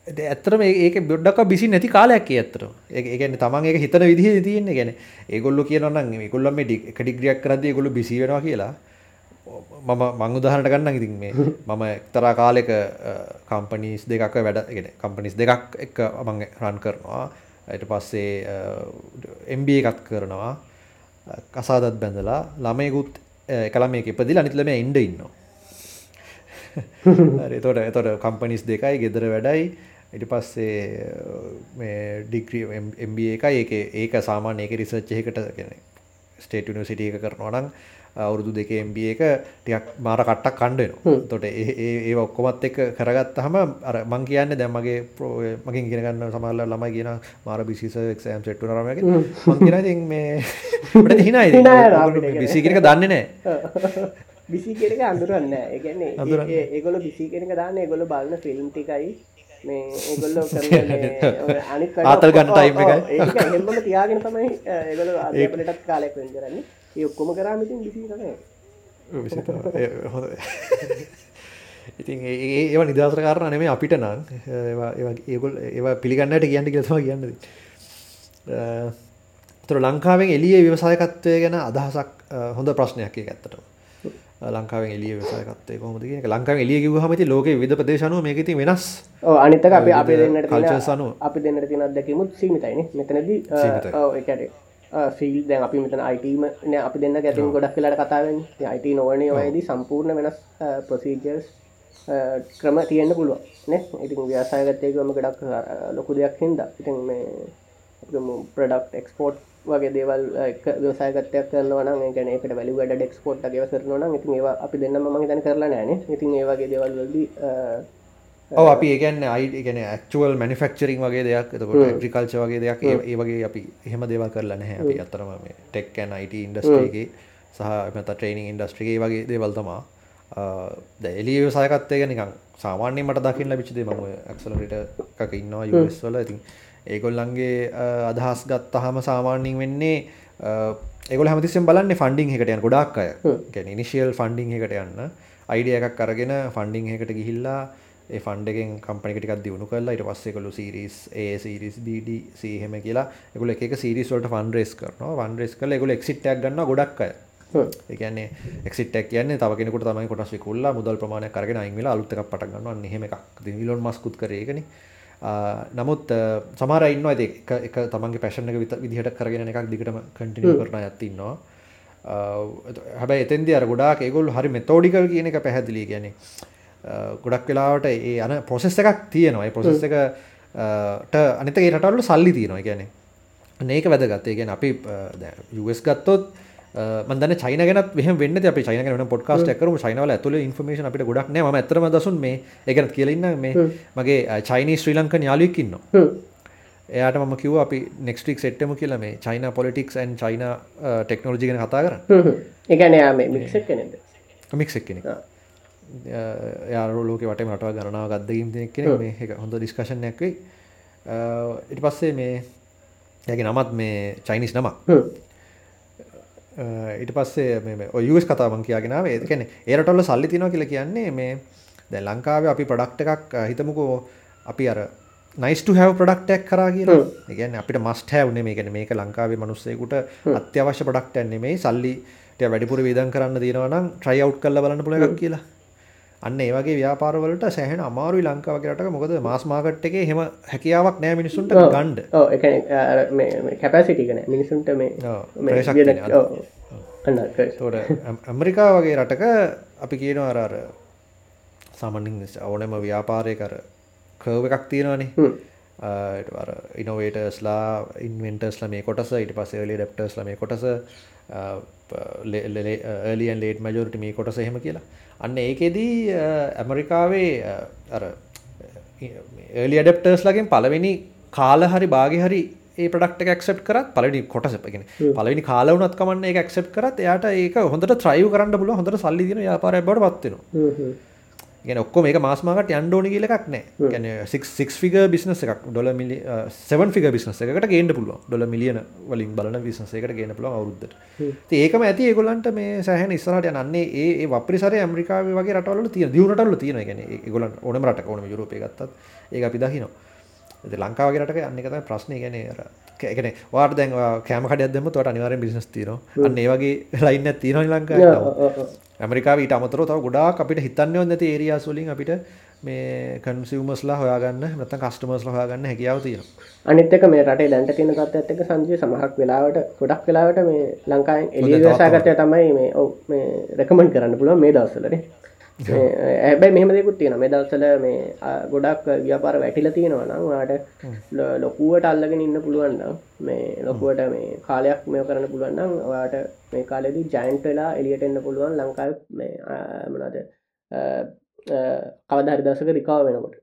ඇත්තරම ඒක බොඩ්ඩක් බිසි නැති කාලයක් ඇත්තර ඒගැන තමන් එක හිතන විදිහ තියන්නේ ගැන ඒගොල්ල කියනන්න ගොල්ලම ඩිග්‍රියක් කරද ගොලු බිසි වෙනවා කියලා. මම මංගුදහරට ගන්න ඉතින් මේ. මම එක්තරා කාලෙක කම්පනීස් දෙකක් වැඩගෙන කම්පනිස් දෙකක් එක මං රන් කරනවා. ඇයට පස්සේ එම්බ එකත් කරනවා. කසාදත් බැඳලා ළමයකුත් එකලා මේක ඉපදිල අනිත්ලම ඉන්ඩ ඉන්නවා. තොට එතොට කම්පනිස් දෙකයි ගෙදර වැඩයි. ඉට පස්සේ මේ ඩික්‍රිය එම්බ එකයි. ඒක ඒක සාමාන්‍ය ඒක රිසච්චයකට කෙනෙ ස්ටේට නිසිටිය එක කරනවා නම් අවුරුදු දෙක එම්බ එක ටියක් මාර කට්ටක් කණ්ඩෙන තොට ඒ ඔක්කොමත් එක කරගත් හම අර මං කියන්න දැම්මගේ ප්‍රෝ මකින් ගෙනගන්න සමල්ල ළමයි කියන මාර බිසිස එක්ෂම් සෙට්ටු රමක මංකින මේ හිනයි බිසි කෙනක දන්නේ නෑ. බිසි කෙනක අඳුරන්න ඒගැන්නේ ඒගොල බිසි කෙනක දාන්න ඒගොල බලන්න ෆිල්ම් ටිකයි. මේ ඒගොල්ලෝ ආතල් ගන්න ටයිම් එකයි. හෙම තියාගෙන තමයි ඒගොල ආදපටත් කාලෙක් වෙන් කරන්නේ ඒ ඔක්කොම කරාමිතින් විසි කරන හොඳ. ඉතින් ඒ නිදසර කාරණ නෙමේ අපිට නම්. ඒගොල් ඒ පිළිගන්නට කියන්න කියතවා කියන්නද තුර ලංකාවෙන් එලිය ව්‍යවසායකත්වය ගැන අදහසක් හොඳ ප්‍රශ්නයක් ඇත්තට ලංකාව එලිය වසායකත්තේ කොමද කිය ලංකාව එලිය කිවහමති ලෝක විධ ප්‍රදේශනුව මේක ති වෙනස්. අනිතක අප අපි දෙන්නට කල්චසනු අපි දෙන්නට තින අදැකිමුත් සීමිතයින මෙතනදී එකට ෆිල් දැන් අපි මෙතන අයිටීම අපි දෙන්න ගැතින් ගොඩක් කියලට කතාවෙන් අයිට නොවනය වයේදී සම්පූර්ණ වෙනස් ප්‍රසීජර්ස් ක්‍රම තියෙන්න්න පුළුව න? ඉතින් ව්‍යසායගත්තයකම ගඩක් ලොකු දෙයක් හින්ද. ඉතින් මේ ප්‍රඩක්් එක්ස්පෝට් වගේ දේවල් වසාගතයක් කරනවන ගැන එකට වැලි වැඩ ඩෙක්ස්පෝට් ගේ කරනවන ඉතින් ඒවා අපි දෙන්න ම තන කරලා නෑන ඉතින් ඒවගේ දේවල්වලදී ඔව අපි ඒගැන්න අයි ගෙන ඇක්චුවල් මනිෆක්චරින් වගේ දෙයක් එතකොට ්‍රිකල්ච වගේ දෙයක් ඒ වගේ අපි එහෙම දේවල් කරලා නැහැ. අපි අතරම මේ ටෙක්කැන් අයිට ඉන්ඩස්ට්‍රේගේ සහ මත ට්‍රේනිං ඉන්ඩස්ට්‍රිගේ වගේ දේවල් තමා එලි සයකත්තය නිකන් සාමාන්‍ය මට දකින්න විචිදේ මම ඇක්සලට එකක ඉන්නවා යස්වල ඉතින් ඒගොල්ලන්ගේ අදහස් ගත්තහම සාමාන්‍යින් වෙන්නේ ඒගොල හමතිස්සෙන් බලන්න ෆන්ඩිං එකට යන ගොඩක් අය. ගැන ඉනිශියල් ෆන්ඩිං එකට යන්න. අයිඩිය එකක් කරගෙන ෆන්ඩිං එකට ගිහිල්ලා ෆන්ඩගෙන් කම්පනිකටික් දියුණු කරලා ඉට පස්සෙකලු සිරිස් ඒ සිරිස් බඩ සහම කියලා එකගුල එක සිරිස්වලට ෆන්ඩරේස් කරනවා. වන්ඩරේස් කල එකගුල එක්සිට්ක් ගන්න ගොඩක් අය. ඒකන්නේ එක්සිටක් කියන්න තවකෙනකට තමයි කොටස් විකුල්ල මුදල් ප්‍රමාණය කරගෙන අයිමල අලුත්තක පටගන්න හෙම එකක්. දිවිලොන් මස්කුත් කරේගෙන නමුත් සමර ඉන්න ඇති එක තමන්ගේ පැශනක විත විදිහට කරගෙන එකක් දිගටම කටිනිය කරන ඇත්තින්නවා හැබැයි එතන්දි අර ගොඩාක් ඒගොල් හරි මෙතෝඩිකල් කියන එක පැහැදිලි. ගැන ගොඩක් වෙලාවට ඒ අන පොසෙස් එකක් තියෙනවා. පොසෙස් එකට අනිතගේ රටවල්ල සල්ලි තියෙනවා. ගැන ඒක වැදගත්තේ ගැන අපි යස් ගත්තොත් මන්දන චයින ගැන මෙහ වෙන්න අප චයින වන පොඩ්කාස්ට එකකරු චයිනවල ඇතුල ඉන්ෆර්මේෂන් අපිට ගොඩක් නෑ. ඇතරම දසුන් මේ එකත් කියලන්න මේ මගේ චයිනී ශ්‍රී ලංක යාලුවක්කින්න එයාට ම කිව අපි නෙක්ස්ටික් සෙට්ටම කියල මේ චයින පොලිටික්ස් ඇන් චයින ටෙක්නෝජි ගැන කතා කර එකන මික්ක් මික්ක් කෙනෙ යාරලෝක වට මටව ගණනාව ගදදීම් කෙන මේ හොඳ ඩිස්කශනයක් වෙයි. ඉට පස්සේ මේ යගේ නමත් මේ චයිනිස් නමක්. ඊට පස්සේ මේ ඔයස් කතාවන් කියගෙනාව ඒකන ඒරටොල්ල සල්ලි තිනෝ කියල කියන්නේ මේ දැ ලංකාව අපි ප්‍රඩක්් එකක් හිතමුකෝ අපි අර නයිස්ට හැව ප්‍රඩක්ටක් කර කියලා. ඒගැන අපිට මස්ට හැවනේ මේකන මේක ලංකාවේ මනුස්සයකුට අත්‍යවශ්‍ය ප්‍රඩක්ට ඇන්නේ මේ සල්ලිට වැඩිපුර විදන් කරන්න තියෙනවනම් ට්‍රයිව් කල්ල බලන්න පුළගක් කියලා අන්න ඒවගේ ව්‍යාපාරවලට සෑහන අමාරු ලංකාවකරට මොකද මාස් මාකට් එක හෙම හැකියාවක් නෑ මිනිසුන්ට ගණ්ඩ. කැපසිටිකන මිනිසුන්ට මේ ඇමරිකා වගේ රටක අපි කියන අරර සාමනින් ඕනම ව්‍යාපාරය කර කව එකක් තියෙනවානේ. ඉනොවේටස්ලා ඉන්වෙන්ටස්ල මේ කොටස ඉට පසේලි ඩෙප්ටස්ල මේ කොටස එලියන් ලේට් මජෝරිට මේ කොටස එහෙම කියලා අන්න ඒකෙදී ඇමරිකාවේ අර ඩෙප්ටර්ස් ලගෙන් පලවෙනි කාල හරි බාග හරි ඒ ප්‍රඩක්ට ක්සප් කරත් පලඩි කොටසපගෙන පලනි කාලවනත් කමන්න එක ක්සප් කරත් එයාට ඒක හොඳට ත්‍රයු කරන්න පුල හොඳට සල්ලිදින යාපාරය බට පත්වෙන ගෙන ඔක්කො මේ මාස්මාකට යන්ඩෝනි කියලක් නෑ ගැන සික් ෆික බිස්නස එකක් ඩොල මිලි සවන් ෆික බිස්නස එකට ගේට පුළුව ඩොල මිලියන වලින් බලන බිස්නස එකට ගේන පුල අවුද්ද ඒකම ඇති ඒගොලන්ට මේ සෑහන ඉස්සරට යන්නේ ඒ වපරිසර ඇමරිකාව වගේ රටවල තිය දියුණටල තියෙන. ගැන ගොල ඕනම රට ඕනම යුරපය ගත්තත් ඒ අපි දහිනවා ලංකාවගේරට අන්න එකත ප්‍රශ්නය ගැන එකන වාට දැන් කෑමකට දෙම තොට අනිවාරෙන් බිස්නස් තින අන්න ඒවගේ ලයින්න තියන ලංකා ඇමරිකා ඊට අමතර තව ගොඩා අපිට හිතන්නව නැති ඒරියාස්වලින් අපිට මේ කන්සිවමස්ලා හොයාගන්න නත කස්ටමස්ල හොයාගන්න හැකියාව තියෙන අනිත්තක මේ රටේ දැන්ට තියෙන තත් ඇත්තක සංජය සමහක් වෙලාවට ගොඩක් වෙලාවට මේ ලංකායි එලිසාගතය තමයි. මේ ඔව මේ රැකමන් කරන්න පුළුව මේ දවසලනේ ඇබැයි මෙහම දෙකුත් තියෙන මේ දවසල මේ ගොඩක් ව්‍යාපාර වැටිල තියෙනවා නම් වාට ලොකුවට අල්ලගෙන ඉන්න පුළුවන්න මේ ලොකුවට මේ කාලයක් මෙය කරන්න පුළුවන්නම් ඔයාට මේ කාලෙදී ජයින්ට වෙලා එලියට එන්න පුළුවන් ලංකාව මේ මනාද කවදහරි දසක රිකාව වෙනකොට.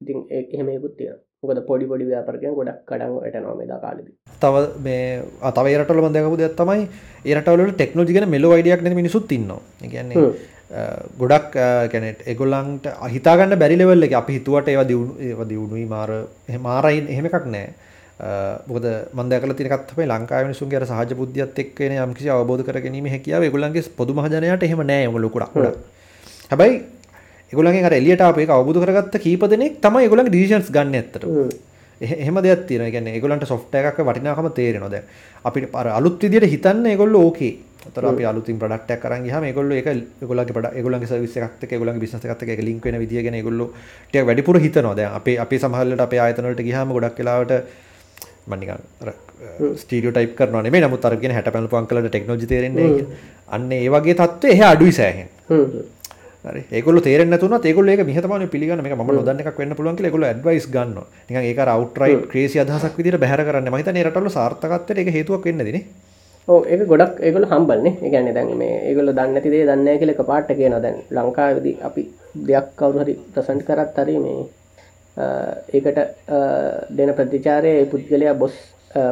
ඉතින් එහෙමකුත් තියෙන මොකද පොඩි පොඩි ව්‍යාපරකය ගොඩක් කඩන් ට නොමේද කාලෙද. තව මේ අතව රටල බඳකපු දෙයක් තමයි ඒරටවල ටෙක්නෝජිගෙන මෙලෝ අයිඩියක් න මිනිසුත් තින්නවා කියන්නේ ගොඩක් කැනෙට එගොල්ලන්ට අහිතාගන්න බැරිලෙවල්ල එක අපි හිතුවට ඒව දියුණු දියුණුයි මාර මාරයින් එහෙම එකක් නෑ මොකද මම දැකලා තියෙන එකත් තමයි ලංකාවේ අර සහජ බුද්ධියත් එක්ක එන යම්කිසි අවබෝධ කරගැනීමේ හැකියාව ඒගොල්ලන්ගේ පොදු මහජනයාට එහෙම නෑ ඒගොල්ලෝ ලොකු ලකුණක්. හැබැයි ඒගොල්ලන්ගෙන් අර එළියට ආපු එක අවබෝධ කරගත්ත කීප දෙනෙක් තමයි ඒගොල්ලන්ගේ ඩිසිෂන්ස් ගන්න ඇත්තට. එහෙම දෙයක් තියෙනවා. ඒ කියන්නේ ඒගොල්ලන්ට සොෆ්ට්වෙයාර් එකක වටිනාකම තේරෙනවා. දැන් අපිට අර අලුත් විදියට හිතන්න ඒගොල්ලෝ ඕකේ. අතර අපි අලුතින් ප්‍රොඩක්ට් එකක් අරන් ගියාම ඒගොල්ලෝ ඒක ඒගොල්ලන්ගේ ප්‍රොඩක්ට් ඒගොල්ලන්ගේ සර්විස් එකත් එක්ක ලින්ක් වෙන විදිය ගැන ඒගොල්ලෝ ටිකක් වැඩිපුර හිතනවා. දැන් අපේ අපේ සමහරවිට අපේ ආයතන වලට ගියාම ගොඩක් වෙලාවට මම නිකන් අර ස්ටීරියෝටයිප් කරනවා නෙමෙයි. නමුත් අර කියන 60 පැනපු අංකලට ටෙක්නොලොජි තේරෙන්නේ අන්න ඒ වගේ තත්ත්වෙ එහේ අඩුයි සෑහෙන. තේරෙන්නේ නැතුණත් ඒගොල්ලෝ ඒක නිහතමානීව පිළිගන්න මේක මම නොදන්න එකක් වෙන්න ඒගොල්ලෝ ඇඩ්වයිස් ගන්නවා. නිකන් ඒක අර අවුට්රයිට් ක්‍රේසි අදහසක් විදිහට බැහැර කරන්නේ. ඒ රටවල සාර්ථකත්වයට ඒක හේතුවක් වෙන්න දිනේ. ඔව් ඒක ගොඩක් ඒගොල්ලෝ හම්බල්නේ. කියන්නේ දැන් මේ ඒගොල්ලෝ දන්නේ නැති දේ දන්නේ නැහැ කියලා එකපාරට කියනවා. දැන් ලංකාවේදී අපි දෙයක් කවුරු හරි ප්‍රසන්ට් කරත් හරි මේ ඒකට දෙන ප්‍රතිචාරය පුද්ගලයා බොස්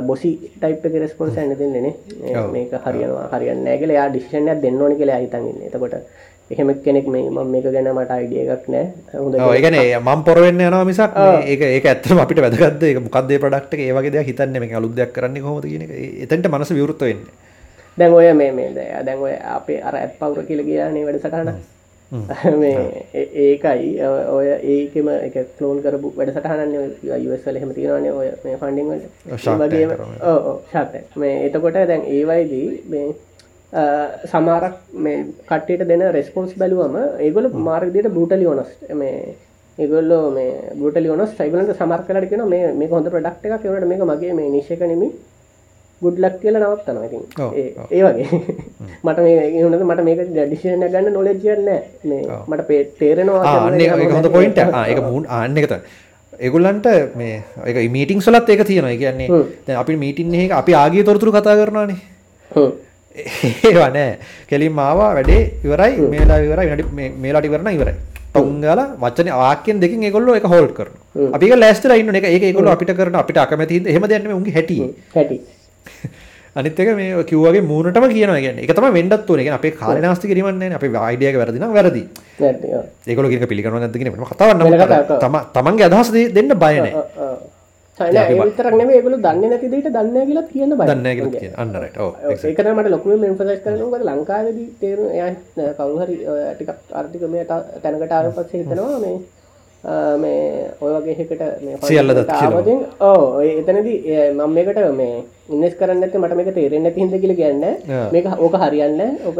බොසි ටයිප් එක රෙස්පොන්ස් ඇන්න දෙන්නේනේ මේක හරියනවා හරියන්න කියලා ඩිසිෂන් එකක් දෙන්න ඕනේ කියලා හිතන් ඉන්නේ. එතකොට එහෙම කෙනෙක් මේ මම මේක ගැන මට අයිඩිය එකක් නෑ. හොඳ ඒගන මම් පොරවෙන්න යනවා මිසක් ඒක ඒක ඇත්තම අපිට වැදගත්ද? මොකක්දේ ප්‍රඩක්ට ඒ වගේ දෙයක් හිතන්නේ මේ අලුත් දෙයක් කරන්නේ කොහොමද කියන එක. එතනට මනස විවෘත වෙන්නේ. දැන් ඔය මේ මේ දැන් ඔය අපේ අර ඇප් පවුර කියලා කියන්නේ වැඩසටහන මේ ඒකයි. ඔය ඒකෙම එක ක්ලෝන් කරපු වැඩසටහනන්නේ US වල එහෙම තියෙනවානේ ඔය මේ ඔව් ඔව් ෂාප් මේ එතකොට දැන් ඒ වයිදී මේ සමාරක් මේ කට්ටට දෙන රෙස්පොන්ස් බැලුවම ඒගොල මාර්ගදියට බූටලි ඕනස් මේ ඒගොල්ලෝ මේ ගුටලි ඕනස් සයිබලට සමර් කලට කියෙන මේ මේ හොඳ ප්‍රඩක්් එක කියවට මේ මගේ මේ නිශ්කනමි ගුඩ්ලක් කියල නවත්තනවා. ඉතින් ඒ වගේ. මට මේ හොඳ මට මේක ඩිෂන ගන්න නොලෙජියන්න මේ මට පේ තේරෙනවා හොඳ පොයින්ට ඒක මුන් ආන්න එකත ඒගුල්ලන්ට මේ එක මීටිං සලත් ඒක තියෙනවා. කියන්නේ අපි මීටින් එක අපි ආගේ තොරතුරු කතා කරනවානේ ඒවා නෑ. කෙලින් මාවා වැඩේ ඉවරයි මේලා ඉවරයි වැඩි මේලාට ඉවරන ඉවරයි. ටොංගල වචන ආකෙන් දෙකින් ඒගොල්ලෝ එක හෝල්ඩ් කරනවා. අපි ඒක ලෑස්තිලා ඉන්න එක ඒක ඒගොල්ලෝ අපිට කරන අපිට අකමැති හින්දා. එහෙම දෙන්නේ උන්ගේ හැටි හැටි. අනිත් එක මේ කිව්වාගේ මූණටම කියනවා කියන්නේ. ඒක තමයි වෙන්නත් ඕනේ. කියන්නේ අපේ කාලේ නාස්ති කිරීමක් නැහැ අපේ ආයිඩියා එක වැරදි නම් වැරදි. ඒගොල්ලෝ කියන පිළිගන්නව නැද්ද කියන එක කතාවක් නම තමන්ගේ අදහස දෙන්න බය නැහැ විතරක් නෙමෙයි ඒගොල්ලෝ දන්නේ නැති දෙයක දන්නේ නැහැ කියලා කියන්න බෑ. දන්නේ නැහැ කියලා කියන. අන්න රයිට්. ඔව්. ඒක තමයි මට ලොකුම එම්ෆසයිස් කරන්න ඕනේ. ලංකාවේදී තේරුම් එයා කවුරු හරි ටිකක් ආර්ථික මේ තැනකට ආවට පස්සේ හිතනවා මේ මේ ඔය වගේ එකට මේ සියල්ල දත් ආවදින් ඔව් එතනදී මම මේකට මේ ඉන්වෙස්ට් කරන්න නැත්නම් මට මේක තේරෙන්නේ නැති හින්දා කියලා කියන්නේ මේක ඕක හරියන්නේ ඕක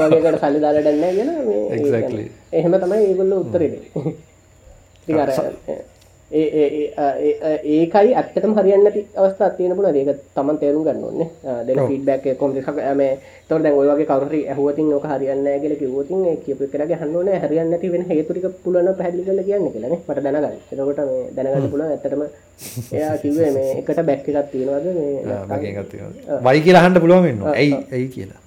වගේකට සල්ලි දාලා දෙන්නේ නැහැ කියලා මේ එක්සැක්ට්ලි එහෙම තමයි ඒගොල්ලෝ උත්තරේ දෙන්නේ. ඉතින් අර ඒකයි ඇත්තටම හරියන්න ඇති අවස්ථා තියෙන පුළුවන් ඒක තමන් තේරුම් ගන්න ඕනේ දෙන ෆීඩ්බැක් එක කොහොමද මේ එතකොට දැන් ඔය වගේ කවුරු ඇහුවතින් නැහැ කියලා කිව්වොතින් ඒ කියපු එකලගේ අහන්න ඕනේ හරියන්නේ නැති වෙන හේතු ටික පුළුවන් පැහැදිලි කරලා කියන්නේ කියලානේ මට දැනගන්න. එතකොට මේ දැනගන්න පුළුවන් ඇත්තටම එයා කිව්වේ මේ එකට බැක් එකක් තියෙනවද මේ එකක්? වයි කියලා අහන්න පුළුවන් වෙනවා. ඇයි ඇයි කියලා.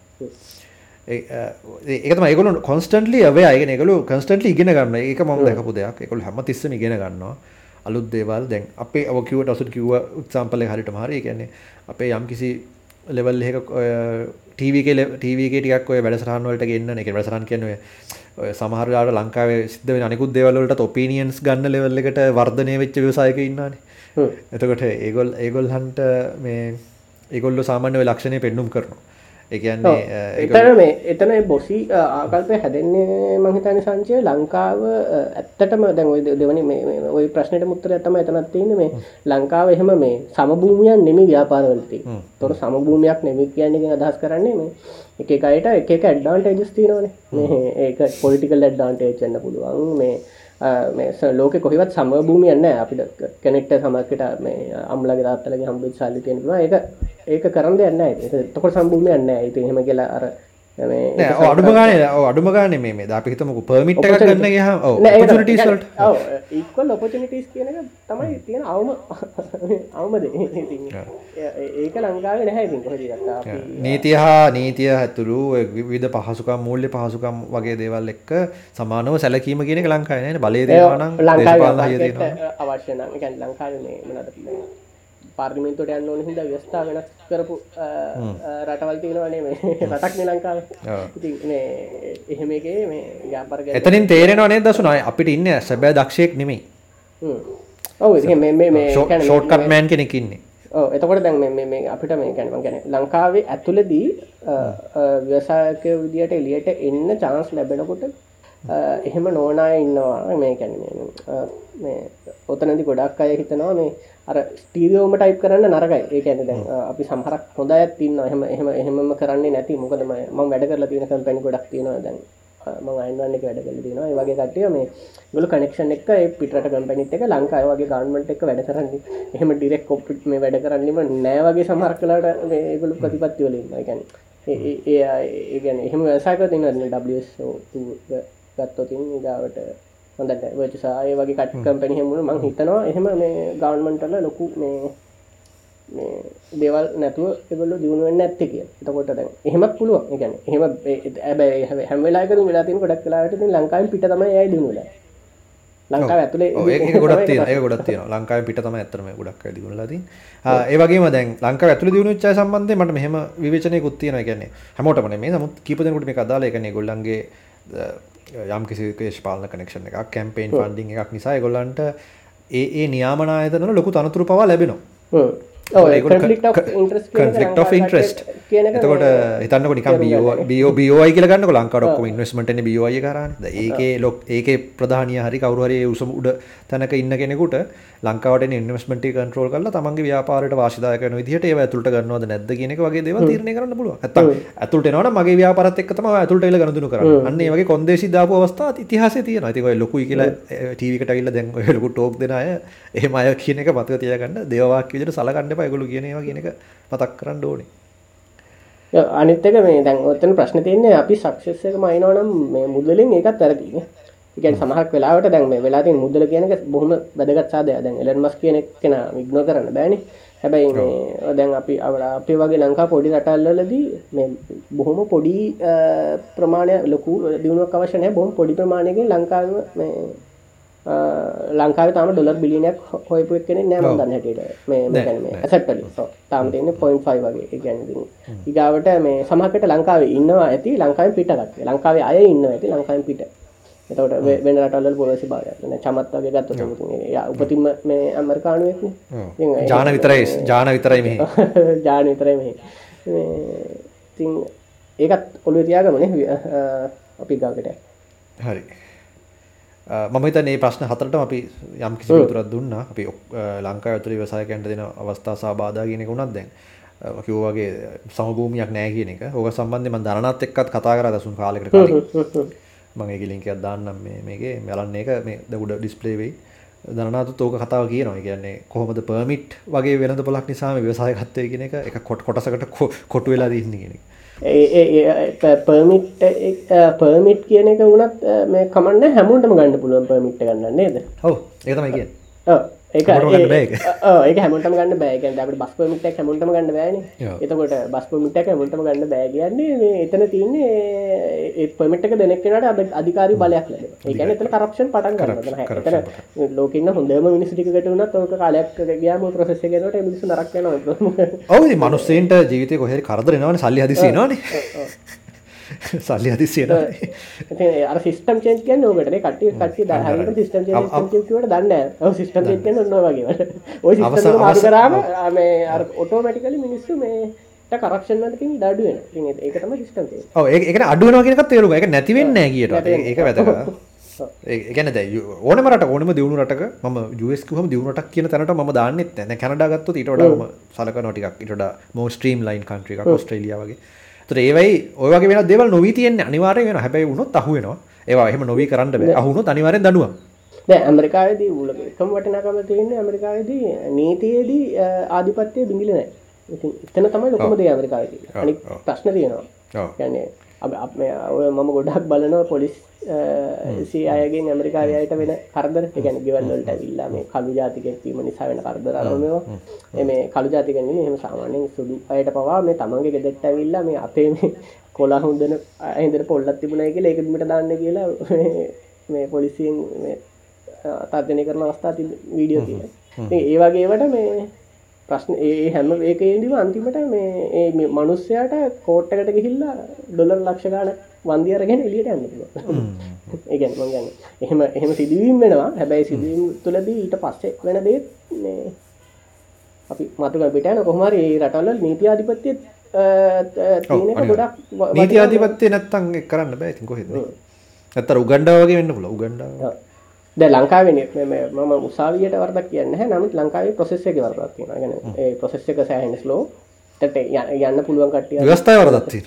ඒක තමයි ඒගොල්ලෝ කොන්ස්ටන්ට්ලි අවේයා. ඒ කියන්නේ ඒගොල්ලෝ කොන්ස්ටන්ට්ලි ඉගෙන ගන්නවා. ඒක මම දැකපු දෙයක්. ඒගොල්ලෝ හැම තිස්සෙම ඉගෙන ගන්නවා. අලුත් දේවල් දැන් අපේ ඔය කිව්වට අසුත් කිව්ව එක්සැම්පල් එක හරියටම හරි. ඒ කියන්නේ අපේ යම්කිසි ලෙවල් එකක ටීවී එකේ ටීවී එකේ ටිකක් ඔය වැඩසටහන් වලට ගෙන්නන. ඒ කියන්නේ වැඩසටහන් කියන්නේ ඔය සමහර වෙලාවට ලංකාවේ සිද්ධ වෙන අනිකුත් දේවල් වලටත් ඔපිනියන්ස් ගන්න ලෙවල් එකට වර්ධනය වෙච්ච ව්‍යවසායකයෝ ඉන්නවානේ. එතකොට ඒගොල්ල ඒගොල්ලන්ට මේ ඒගොල්ලෝ සාමාන්‍ය ඔය ලක්ෂණය පෙන්눔 කරනවා. එකන්නේ එතන මේ එතන බොසි ආකල්පය හැදෙන්නේ මහිතන සංචය ලංකාව ඇත්තටම දැන් දෙවනි ඔය ප්‍රශ්නයට මුත්තර ඇතම එතනත් තියෙන මේ ලංකාව එහෙම මේ සමභූමියන් නෙමි ව්‍යාපාරවලති තොර සමභූමයක් නෙමි කියන්නේ අදහස් කරන්නේ මේ එක එකයට එක ඇඩ්ඩාන්ටේජස් තියනවනේ. මේ ඒක පොලිටිකල් ඇඩ්ඩාන්ටේච් එන්න පුළුවන්. මේ ලෝක කොහෙවත් සම භූමියන්න අපිට කෙනෙක්ට සමකට මේ අම්ලගේ තාත්තලගේ හම්බෙත් සල්ලි තියෙනවා ඒක ඒක කරන්න දෙන්න තකොට සම්භූමියන්න ඇති එහෙම කියලා අර අඩුම ගාන අඩුම ගාන මේ අපි හිතමක පර්මිට් ගන්න ගහ ඉක්වල් ඔපචනිටස් කියන තමයි තියෙන අවම අවමද ඒක ලංකාව නැහැ නීතිය හා නීතිය හැතුළු විධ පහසුකම් මූල්‍ය පහසුකම් වගේ දේවල් එක්ක සමානව සැලකීම කියන එක ලංකායන බලේ දේවානම් ලංකා අවශ්‍යන ලංකාව මනද පාර්ලිමෙන්තුවට යන්න ඕන හිද ව්‍යස්ථා වෙනස් කරපු රටවල් තියෙනවනේ මේ රටක් ලංකාව. එහෙම එකේ මේ ජාපර එතනින් තේරෙනවා නේද දසුනයි අපිට ඉන්න සැබෑ දක්ෂයෙක් නෙමෙයි. ඔව මේ ෂෝට්කට් මෑන් කෙනෙකින්නේ එතකොට දැන් මේ අපිට මේ ගැනම ගැන ලංකාවේ ඇතුලදී ව්‍යවසායක විදියට එලියට එන්න චාන්ස් ලැබෙනකොට එහෙම නෝනාය ඉන්නවා. මේ කැන මේ ඔතනදි ගොඩක් අය හිතනවා මේ අර ස්ටීරියෝම ටයිප් කරන්න නරකයි. ඒ ඇන දැන් අපි සහරක් හොඳත් තින්න එහෙම එහෙම එහෙම කරන්නේ නැති. මොකදම ම වැඩ කරලා තියෙන කම්පැනි ගොඩක් තියෙනවා. දැන් ම අයින්වන්න එක වැඩ කල තිනවා වගේ කටිය මේ ගොල කනෙක්ෂන් එක පිට කම්පනිට එක ලංකාය වගේ ගන්මට එක වැඩ කරන්නේ. එහෙම ඩිරෙක් කොප්පිට් මේ වැඩ කරන්නීම නෑවගේ සමහර කලාට ඒගොලු ප්‍රතිපත්ති වලින් ගැන ඒ ගැන එහෙම වැසාක තින්න ගත්තොතින් ගාවට හොඳට වචසාය වගේ කට කම්පැනි හෙමුණ මං හිතනවා එහෙම මේ ගවන්මන්ටල ලොකු මේ දේවල් නැතුව එගොල්ල දියුණුවෙන් ඇත්ත කිය එතකොට දැන් එහෙමත් පුළුවන්. ගැන එහෙම ඇබැ හැමලාක වෙලාතින් ගොඩක් කලාට ලංකායි පිට තම යයි දිනුල ලංකාව ඇතුලේ ගොඩත් ඒ ගොඩත් තියෙන ලංකාව පිට තම ඇතරම ගොඩක් දිුණලදී ඒවගේ දැන් ලංක ඇතුල දියුණුච්චා සම්බන්ධය මට මෙහම විවචනය කුත්තියන ගැන්නේ හැමෝටම මේ නමුත් කීපදනකුට මේ කදාල එකන ගොල්ලන්ගේ යම් කිසි ේෂපාලන කනෙක්ෂණ එකක් කැම්පේන් ෆන්ඩිං එකක් නිසා ගොල්ලන්ට ඒ ඒ නියාමනායතන ලොකු තනතුරු පවා ලැබෙනවා කන්ෆලික් of ඉන්ට්‍රස්ට එතකොට හිතන්නක නිකම් බියෝ බියෝ බියෝයි කියල ගන්න ලංකාඩක්ම ඉන්වස්මටන බියෝය කරන්න. ඒක ලොක් ඒක ප්‍රධානය හරි කවරුහරේ උසම උඩ තැනක ඉන්න කෙනෙකුට ලංකාවට ඉන්වස්මට කන්ටරෝල් කල තමන්ගේ ව්‍යාපාරට වාශදායකන විදිහට ඒ ඇතුළට ගන්නවද නැද්ද කියනක වගේ දේව තීරණය කරන්න පුළුව ඇත ඇතුළට නවන මගේ ව්‍යාපරත් එක්කතම ඇතුළට එල ගනදුන කරන්න. වගේ කොන්දේසි දාපු අවස්ථා ඉතිහාස තියෙන ඇතික ලොකුයි කියලා ටීවිකට ඉල්ල දැන් ලොකු ටෝක් දෙනය එහෙම අය කියන එක මතක තියගන්න දේවාක් විදිට සලගන්න පයගොලු කියනවා කියන එක මතක් කරන්න ඕනේ. අනිත්තක මේ දැන් ඔත්තන ප්‍රශ්න තියන්නේ අපි සක්ෂස්සක මයිනවනම් මේ මුදලින් ඒකත් ඇරදින එකන් සමහක් වෙලාවට දැන් මේ වෙලාති මුදල කියනක බොහොම වැදගත් සාදය දැන් එලන් මස් කියන කෙන විග්නෝ කරන්න බෑනි හැබැයි මේ දැන් අපි අවල අපේ වගේ ලංකා පොඩි රටල්ලලදී මේ බොහොම පොඩි ප්‍රමාණය ලොකු දියුණුවක් අවශ්‍යනය බොහොම පොඩි ප්‍රමාණයකින් ලංකාව මේ ලංකාව තම ඩොලර් බිලිනයක් හොයපු කෙන නෑම දන්න හැට මේ ඇසටල තාම තියන්න පොයින් ෆයි වගේ. ගැන ඉගාවට මේ සමහකට ලංකාව ඉන්නවා ඇති ලංකාව පිටගත් ලංකාව අය ඉන්න ඇති ලංකාව පිට. එතවට වෙන රටල්ල පොලසි භාගන චමත් වගේ ගත්ත උපතිම මේ අමරිකානුවෙක් ජාන විතරයි ජාන විතරයි මේ ජාන විතරයි මේ ති ඒකත් ඔොළු තියාගමන අපි ගාකට හරි මම හිතන්නේ ප්‍රශ්න හතරටම අපි යම් කිසි උතුරක් දුන්නා අපි ලංකාව ඇතුළේ ව්‍යවසායකයන්ට දෙන අවස්ථා සහ බාධා කියන එක උනත් දැන් කිව්වා වගේ සමභූමියක් නැහැ කියන එක. ඕක සම්බන්ධයෙන් මම දරණත් එක්කත් කතා කරා දසුන් කාලයකට කලින්. මම ඒකේ ලින්ක් එකක් දාන්නම් මේ මේකේ බලන්න එක මේ උඩ ඩිස්ප්ලේ වෙයි. දරණාතුත් ඕක කතාව කියනවා. ඒ කියන්නේ කොහොමද පර්මිට් වගේ වෙළඳ පොලක් නිසා මේ ව්‍යවසායකත්වය කියන එක එක කොටසකට කොටු වෙලා දින්නේ කියන එක. පර්මිට් පර්මිට් කියන එක වුණත් මේ කමන්න හැමුන්ටම ගන්න පුළුවන් පර්මිට් ගන්න නේද? හෝ ඒතමයි කිය ඒක ඒක. හැමටම ගන්න බෑගන් අපට බස් පමිට හැමටම ගන්න බෑන එතකොට බස් පමිට හැමටම ගන්න බෑ කියන්නේ මේ එතන තියන්නේ පමිටක දෙනෙක්නට අද අධිකාරි බලයක් ලද ඒකන එතන කරප්ෂන් පටන් කරන්න ලෝකන්න හොඳම මිනිස්ටිකට වනත් ඕක කාලයක් ගයාම ප්‍රසෙසගෙනට මිනිසු නරක්න ඔවු මනුස්සේන්ට ජීවිතය කොහෙ කරදරෙනවන සල්ලි හදිසිනවානේ සල්ලි අතිසියට අර සිස්ටම් චේන්ජ් කියන්න ඕකට කට්ටිය කට්ටිය දහරට සිස්ටම් ට දන්න සිස්ටම් කියන්න ඔන්න වගේ ඔය කරාම මේ අර ඔටෝමටිකල මිනිස්සු මේ කරක්ෂන්වලකින් දඩුවෙන ඒකතම සිස්ටම් ඒක අඩුවනගෙනක තේරුම එක නැතිවෙන්න කියට. ඒක වැදක ඒගැන ඕනමට ඕනම දියුණු රටක ම ජස්කුහම දියුණටක් කියන තැනට ම දාන්නෙත් න කැනඩාගත්තු ඊටඩම සලක නොටික් ඉට මෝ ස්ට්‍රීම් ලයින් කන්ට්‍රික ස්ට්‍රලිය තර ඒවයි ඔයගේ වෙන දෙවල් නොවී තියෙන් අනිවාරය වෙන හැබැයි වුණොත් අහුවෙනවා ඒවා එහෙම නොවී කරන්න බෑ. අහුණු අනිවාරෙන් දනුව දැ ඇමරිකාවේදී උල එකම වටනකම තියන්නේ ඇමරිකාවේදී නීතියේදී ආධිපත්‍යය බිඳිලනෑ එතන තමයි ලොකමදේ ඇමරිකාවේදී. අනි ප්‍රශ්න තියෙනවා. යන්නේ අප ඔය මම ගොඩක් බලනවා පොලිස් සි අයගෙන් ඇමරිකාරයට වෙන කරදර. ගැන ගෙවල්ලට ඇවිල්ලා මේ කළු ජාතිකැත්වීම නිසා වෙන කරදර අරමවා මේ කළු ජාතිකැන එම සාමාන්‍යෙන් සුදු අයට පවා මේ තමන්ගේ ගෙදෙට්ට ඇවිල්ලා මේ අපේ මේ කොලා හොඳන ඇහිදර පොල්ලත් තිබුණයි කියලා එකමට දාන්න කියලා මේ පොලිසියෙන් තර්ජනය කරන අවස්ථා වීඩියෝ කිය ඒ වගේවට මේ ප්‍රශ්න ඒ හැම ඒකේදීම අන්තිමට මේ ඒ මනුස්සයාට කෝට්ටකට ගිහිල්ලා ඩොලර් ලක්ෂකාන වන්දියරගෙන එලියට යන්න ඒගැන් මගන්න එහෙම එහෙම සිදුවීම් වෙනවා. හැබැයි සිදුවීම් තුළදී ඊට පස්සේ වෙන දේ අපි මතුක පිටන කොහමරි රටල්ල නීති අධිපත්තිය ගොඩක් නීති අධිපත්තය නැත්තන් කරන්න බෑ. ඉතින් කොහෙද? ඇත්තර උගණ්ඩාවගේ වෙන්න පුල උගණ්ඩාව ද ලංකාවෙන මම උසාවියට වර්දක් කියන්න නමුත් ලංකාවේ ප්‍රසෙස් එක වර්දක් තියෙන ගැන ඒ ප්‍රසෙස් එක සෑහෙන ස්ලෝ තට යන්න පුළුවන් කටිය වස්ථාය වරදත්ති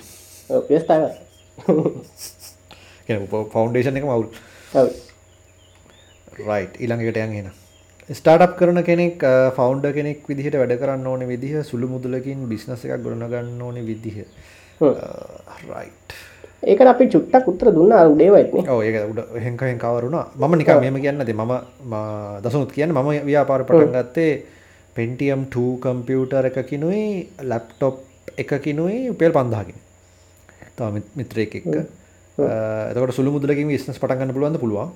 වස්ථාව ෆෞන්ඩේෂන් එක මවුල් රයි් ඉළඟට යන්ගෙන ස්ටාට් කරන කෙනෙක් ෆෞන්ඩ කෙනෙක් විදිහට වැඩ කරන්න ඕන විදිහ සුළු මුදලකින් බිස්නස එකක් ගොඩනගන්න ඕන විදිහ. රයි් ඒක අපි චුට්ටක් උත්තර දුන්න උඩේවයින ඒක උඩ හෙංකහෙන් කවරුණා මම නික මෙම කියන්නද මම දසුත් කියන්න මම ව්‍යාපාර පටන් ගත්තේ පෙන්ටියම් 2 කම්පියුටර් එකකිනුයි ලැප්ටොප් එකකිනුයි උපෙල් පන්දාගෙන තම මිත්‍රයෙක් එක්ක. එතකට සුළු මුදලකින් විස්නස් පටන්ගන්න පුළුවන්ද? පුළුවන්.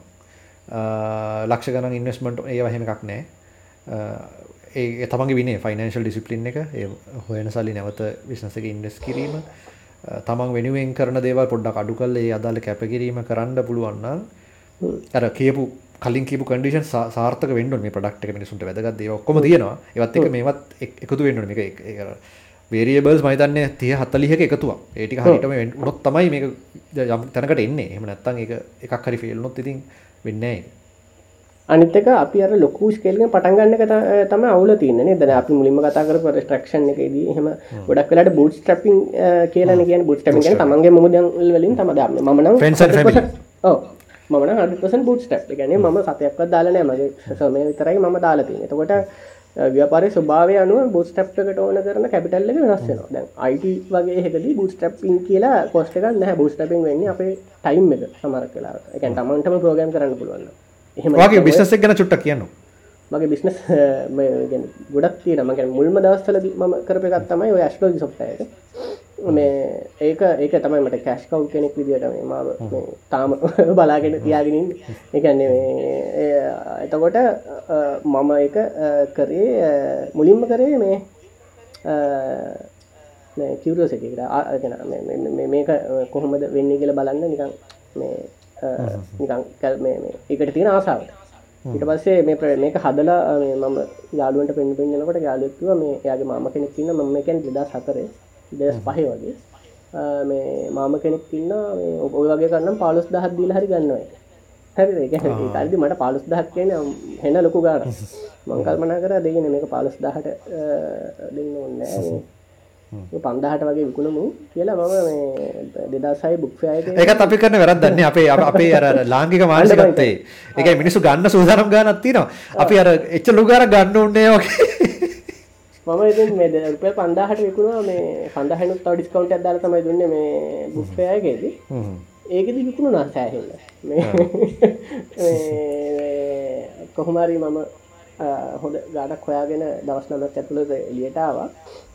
ලක්ෂ ගන ඉන්වස්මට ඒ වහෙම එකක් නෑ. ඒ තමගේ විනේ ෆයිනන්ශල් ඩිසිපලින් එක හොයන සල්ලි නැවත විශ්නසක ඉන්ඩස් කිරීම තමන් වෙනුවෙන් කරන දේවල් පොඩ්ඩක් අඩු කල්ල ඒ අදාළ කැපකිරීම කරන්න පුළුවන්න ඇර කියපු කලින් කිපු කඩිෂන් සාර්ථක වෙන්ඩ මේ පඩක්ට මිනිසුන්ට වැදගත් ඔක්කොම තියෙනවා. ඒවත් එක මේවත් එකතු වෙන්න එක වේරියබල්ස් මයිතන්න තිය හත්තලිහක එකතුවා ඒටි හරිටම උනොත් තමයි මේ යම් තැනකට එන්නේ. එහම නැත්තන් එක එකක් හරි ෆෙල්නොත් ඉතින් වෙන්නේ අනිතක අපි අර ලොකු ස්කේල්ගෙන් පටන්ගන්න තම අවුල තියන්නේ ද අපි මුලින්ම කතා කර ස්ට්‍රක්ෂන් එකදී හම. ගොඩක් වෙලට බුඩ් ස්ටපින් කියලන කිය බුඩ් ටපින් තමන්ගේ මුදන් වලින් තම දන්න. මනම් මන හපස බුඩ් ස්ටප් ගැන ම සතයක්වත් දාලනෑ මගේ සමය විතරයි ම දාලතින එතකොට ව්‍යාපාරය ස්වභාවය අනුව බුඩ් ස්ටප්කට ඕන කරන කැපිටල්ල වෙනස්සෙනවා දැන් අයිට වගේ හෙකදී බුඩ් ස්ටප්ින් කියලා කොස්ටක නැහ. බුඩ් ස්ටපින් වෙන්නේ අපේ ටයිම් එක සමර කලා එකන් තමන්ටම ප්‍රෝගම් කරන්න පුළුවන්න වගේ බිස්නස් ගැන චුට්ට කියන්න මගේ බිස්නස් ගොඩක් තියන මගේ මුල්ම දවස්වල ම කරප එකත් තමයි ඔය ඇස්ලෝගි සොප්ටයක මේ ඒක ඒක තමයි මට කැශ් කව් කෙනෙක් විදිට මේ මාව තාම බලාගෙන තියාගෙනින් එකන්නේ එතකොට මම එක කරේ මුලින්ම කරේ මේ කිවරෝස එකට ආගෙන මේක කොහොමද වෙන්නේ කියල බලන්න නිකන් මේ නිකන් එකට තියෙන ආසාාවට ඊට පස්සේ මේ ප්‍ර මේක හදලා මම යාලුවට පෙන් පෙන්න්නනකොට යාලුත්තුව මේ යාගේ මාම කෙනෙක් තින්න ම එකැන් දෙදා සතරේ දෙස් පහේ වගේ. මේ මාම කෙනෙක් තින්න ඔය වගේ කන්නම් පාලොස් දහත් දීල හරි ගන්නවයි හැරි කල්දි මට පාලුස් දහක් කියන හෙන ලොකු ගාන මංකල්මනා කර දෙගෙන මේක පාලොස් දහට දෙන්න ඔන්න පන්දාහට වගේ විකුණමු කියලා මම දෙදසයි බුක්ෂයක ඒකත් අපි කරන වැරද්දන්නේ අපේ අපේ අර ලාංගික මානසිකත්වයේ. ඒක මිනිස්සු ගන්න සූදානම් ගානක් තියෙනවා. අපි අර එච්ච ලුගාර ගන්න ඕනේ වගේ. මම ඉතින් මේ රුපියල් 5000ට විකුණුවා මේ 5000නුත් තව ඩිස්කවුන්ට් එකක් දාලා තමයි දුන්නේ මේ බුක්ෆෙයාගේදී ඒකෙදි විකුණුණා සෑහෙන්න. මේ කොහොම හරි මම හොඳ ගාඩක් හොයාගෙන දවස් නමක් ඇතුළද එලියටාව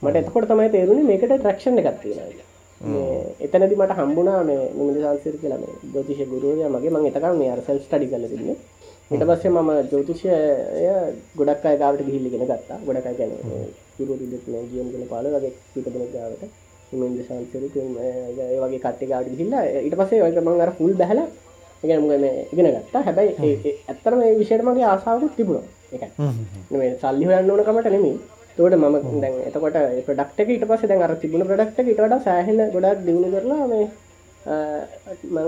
මට එතකොට තමයි තේරුණ මේකට ට්‍රක්ෂණ එකත්තියෙන එතනදි මට හම්බුණා මේ නිමිලි සංසිර කියලම ජෝතිශය ගුරුවය මගේ. මං එතකම් මේ අර සෙල් ස්ටඩි කල තින්න ඉට පස්සේ මම ජෝතිෂය ගොඩක් අය ගාවට ගිහිල්ලිගෙන ගත්තා. ගොඩක් ගැන ගියම් ගෙන පාල වගේ පිටදන ගාවට. මින්ද සංසිර වගේ කට්ටි ගාවට ගිහිල්ලා ඉට පස්සේ ඔය මං අර ෆුල් බැහලා ඉගෙන ඉගෙන ගත්තා. හැබැයි ඇත්තරම ඒ විෂයට මගේ ආසාාවකුත් තිබුණා එක සල්ලි හොයන්න ඕනකමට නෙමේ තෝට මම දැන් එතකොට ප්‍රඩක්ට ඊට පස දැන් අර තිබුණ ප්‍රඩක්ට ඉටට සෑහෙන ගොඩක් දියුණු කරලා මේ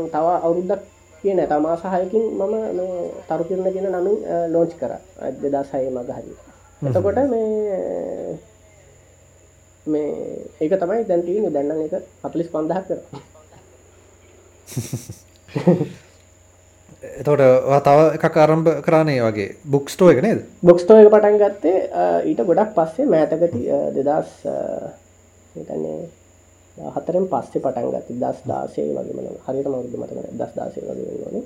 තව අවුරුද්දක් කියන තමා සහයකින් මම තරු කරන ගෙන නමින් ලෝච් කර. අදදා සය මග හරි එතකොට මේ මේ ඒක තමයි දැන්තිීම දැන්න එක අපලිස් පන්දහක් කර එතවට තව එකක් ආරම්භ කරන්නේ වගේ. බුක්ස්ටෝ එක නේද? බොක්ස්ටෝ එක පටන් ගත්තේ ඊට ගොඩක් පස්සේ මෑතකති දෙදස් හිතන්නේ හතරෙන් පස්සේ පටන් ගත්ත දස් දාසේ වගේම හරිට මවුදු මතක දස් දාසේ වගේ වන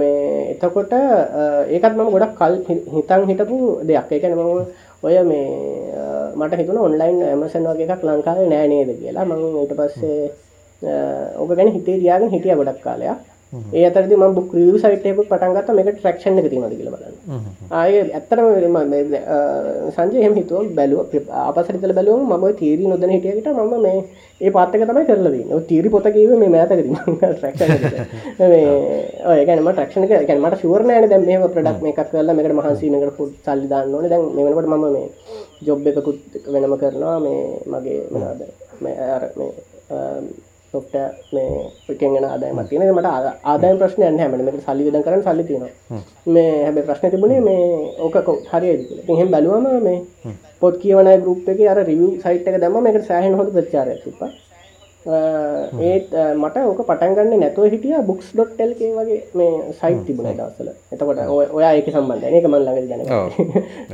මේ එතකොට ඒකත් මම ගොඩක් කල් හිතන් හිටපු දෙයක්. ඒකන මම ඔය මේ මට හිතුන ඔන්ලයින් ඇමසන් වගේ එකක් ලංකාවේ නෑනේද කියලා. මං ඊට පස්සේ ඔබ ගැන හිතේ දයාගෙන හිටිය ගොඩක් කාලයක්. ඒ අතරදි ම බුක් රිය සයිටයක පටන්ගත් මේක ට්‍රක්ෂන් එක තිනද කියල බලන්න. ආය ඇත්තරම සංජය හිතුව බැලුව අපසරිතල බැලුව ම තීරී නොදන හිටියට මම මේ ඒ පාත්තක තමයි කරලදී තීරි පොතකීව මේ මෑතක ඒකනම ටක්ෂණ ගැනමට ශවරණයන දැ මේ ප්‍රඩක් මේ එකක් කරලා මේකට මහන්සීනකට පුත් සල්ලි දන්නවන දැන් මෙමට මම මේ ජොබ් එකකුත් වෙනම කරනවා. මේ මගේ මනාද මේ සොප්ට මේ එකගෙන ආදායම තියෙන මට ආදාය ප්‍රශ්න යන්න හැමට මේක සල්ලි විදන් කරන්න සල්ලි තියෙනවා. මේ හැබැ ප්‍රශ්න තිබුණේ මේ ඕක හරි එහෙම බැලුවම මේ පොත් කියවන ගරුප් එක අර රිව් සයිට් එක දැම මේක සෑහන් හොඳ ප්‍රචාරය තිප ඒත් මට ඕක පටන්ගන්න නැතුව හිටිය බුක්ස් ඩොට්ටල්ගේ වගේ මේ සයිට් තිබුණ දවසල එතකොට ඔයා ඒක සම්බන්ධ එක මල් ළඟ දැන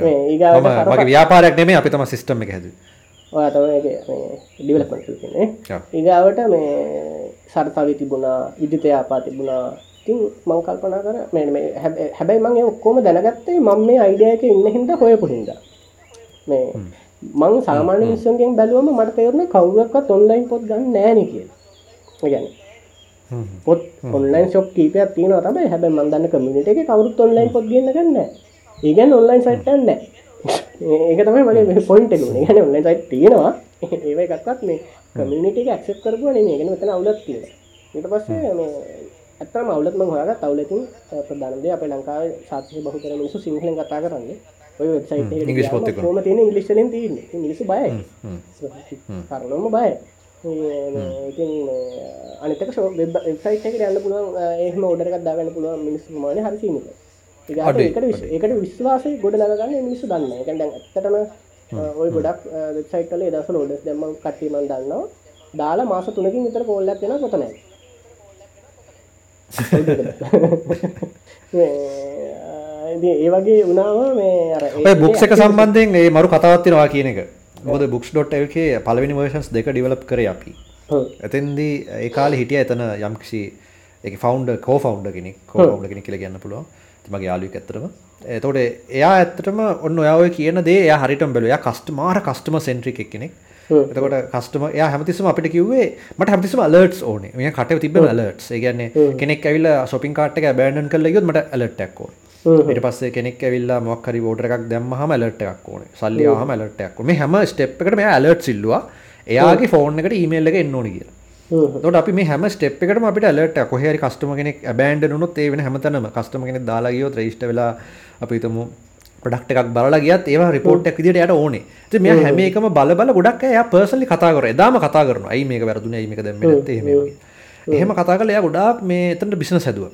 ඒ ව්‍යාපාරයක් නෙමේ අපි තම සිස්ටම් එක හැද ඔයා තම ඩිවලපට ඒගාවට මේ සර්තාවි තිබුණා විදිතයාපා තිබුණා. තින් මං කල්පනා කර හැබැයි මං ඔක්කෝම දැනගත්තේ මං මේ අයිඩියක ඉන්න හිද හොයපු හිද මේ මං සාමාන්‍ය විස්සන්ගෙන් බැලුවම මට තේරුණ කවුරක්වත් ඔන්ලයින් පොත් ගන්න නෑන කිය ගැන පොත් ඔන්ලයින් ශොප් කීපයක් තියෙන තමයි. හැබැ මන්දන්න කමිට එක කවරුත් ඔන්ලයින් පොත් ගන්න ගන්න ඒගැන් ඔන්ලයින් සයිට්ටන්න ඒක තමයි මගේ පොයින්ට ගැන ඔන්න සයිට් තියෙනවා. ඒව එකක්වත් මේ කමිනිට ක්සප් කරපුුව නේ ගෙන මෙතන අවුලත් තියෙන ඊට පස්සේ මේ ඇත්තම අවුලත්ම හොයාග තවලතින් ප්‍රධානදේ අප ලංකාව සාතිය බහු කර මිනිසු සිංහලෙන් කතා කරන්නේ. ඔය වෙබ්සයිට ම තියෙන ඉංගලිස්ලෙන් තියන්න. මිනිසු බය කරනම බය ඉතින් අනිතක ෝ වෙබ්සයිට එක යන්න පුළුවන් ඒහම ඔඩරක් දාගන්න පුළුවන් මිනිස්සු මාන හරිසිීමක ඒකට විශ්වාසය ගොඩ නගන්න මිනිස්සු දන්න. එකැ ඇත්තටම ඔය ගොඩක් වෙබ්සයිටල දස ලෝඩස් දෙම කටීමන් දන්නවා. දාලා මාස තුනකින් විතර පෝල්ලක් වෙන කොතන ඒ වගේ උනාව මේ බුක්ස එක සම්බන්ධයෙන් ඒ මරු කතාවත්තිනවා කියන එක. මොද බුක්ස්.ල්කේ පලවෙනි වර්ෂන්ස් දෙක ඩිවලප් කර අපි. එතන්දී ඒකාල හිටිය එතන යම්කිසි එක ෆෞන්ඩ කෝ ෆෞන්ඩ කෙනෙක් කෝවුන්ඩ කෙනෙ කියල ගන්න පුළුවන් මගේ යාලුවෙක් ඇත්තටම. එතකොට එයා ඇත්තටම ඔන්න ඔයා කියන දේ එයා හරියටම බැලුවා. එයා කස්ටමර් කස්ටමර් සෙන්ට්‍රික් එක්කෙනෙක්. එතකොට කස්ටමර් එයා හැමතිස්සම අපිට කිව්වේ මට හැමතිස්සම අලර්ට්ස් ඕනේ. මෙයා කටේ තිබ්බ අලර්ට්ස් ඒ කියන්නේ කෙනෙක් ඇවිල්ලා shopping cart එක abandon කරලා ගියොත් මට alert එකක් ඕනේ. ඊට පස්සේ කෙනෙක් ඇවිල්ලා මොකක් හරි order එකක් දැම්මහම alert එකක් ඕනේ. සල්ලි ආවම alert එකක් ඕනේ. මේ හැම step එකකටම එයා alerts ඉල්ලුවා. එයාගේ ෆෝන් එකට ඊමේල් එක එන්න ඕනේ කියලා තොට අපි හැම ස්ටප් එකට අපිට අලට කොහරි කස්ටම කෙනෙක් බෑන්ඩ නුත් ඒ වෙන හැමතනම කස්ටම කෙනෙක් දාලාගියෝ ්‍රේෂ්ට වෙලා අපිතම පඩක්ට එකක් බලලා ගියත් ඒවා රිපෝට්ක් විදිට යට ඕනේ. ති මේ හැම එකම බල බල ගොඩක් එය පර්සලි කතා කර එදාම කතා කරන අයි මේක වැරදුන? මේක දැම එහෙම කතා කල එයා ගොඩක් මේ එතට බිස්න සැදුව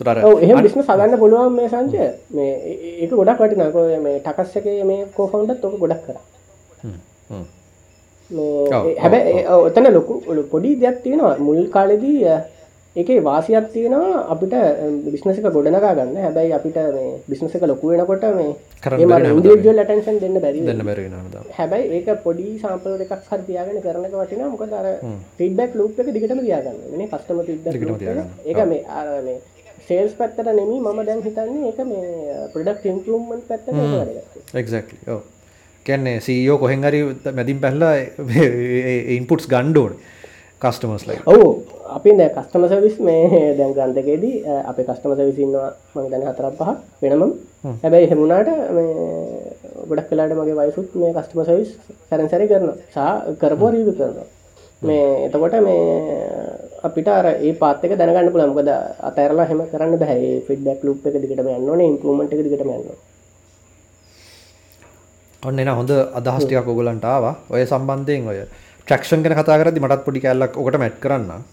තුර එහ බිස්න සගන්න පුළුවන් මේ සංචය මේ ඒක ගොඩක් වටිනකො මේ ටකස්සක මේ කෝෆවන්ඩත් ඔක ගොඩක් කර හැබැ ඔතන ලොකු පොඩි දෙයක් තියෙනවා. මුල් කාලෙදී ඒක වාසියක් තියෙනවා. අපිට බිස්නසක ගොඩනගා ගන්න. හැබැයි අපිට මේ බිස්නසක ලොකු වෙනකොට මේ ඉන්ඩියල් ලටන්සන් දෙන්න බැරි හැබැයි ඒක පොඩි සාම්පල එකක් හර තියාගෙන කරනක වටින මොක දර ෆිඩ්බක් ලූප් එක දිගටම තියාගන්න මේ කස්ටම ඒක මේ අර මේ සේල්ස් පැත්තට නෙමී මම දැන් හිතන්නේ එක මේ ප්‍රඩක් ඉම්පරම්මන් පැත්ත එක්ලි කැන්නේ සීෝ කොහෙන් හරි මැදින් පැල්ලා ඉන්පුට්ස් ගණ්ඩෝන් කස්ටමස් ලයි ඔවු අපි දැ කස්ටම සවිස් මේ දැන් ගන්තකේදී අප කස්ටම සවිසින්නවා මං දැන හතරක් පහ වෙනමම් හැබැයි හෙමුණට ගොඩක් කලාට මගේ වයිසුත් මේ කස්ටම සවිස් සැරන්සැරි කරන සා කරපෝ රීවි කරනවා. මේ එතකොට මේ අපිට අර ඒ පාත්තක දැනගන්න පුළමකද අතරලා හෙම කරන්න බැහැ ෆිඩ්බක් ලුප් එක දිගටම යන්නන ඉන්පමට එක දිගටම යන්නවා ඔන්න එන හොඳ අදහස්ටිකක් ඔගලන්ට ආවා. ඔය සම්බන්ධයෙන් ඔය ට්‍රක්ෂන් ගැන කතා කරදි මටත් පොඩි කැල්ලක් ඔකට මැට් කරන්න.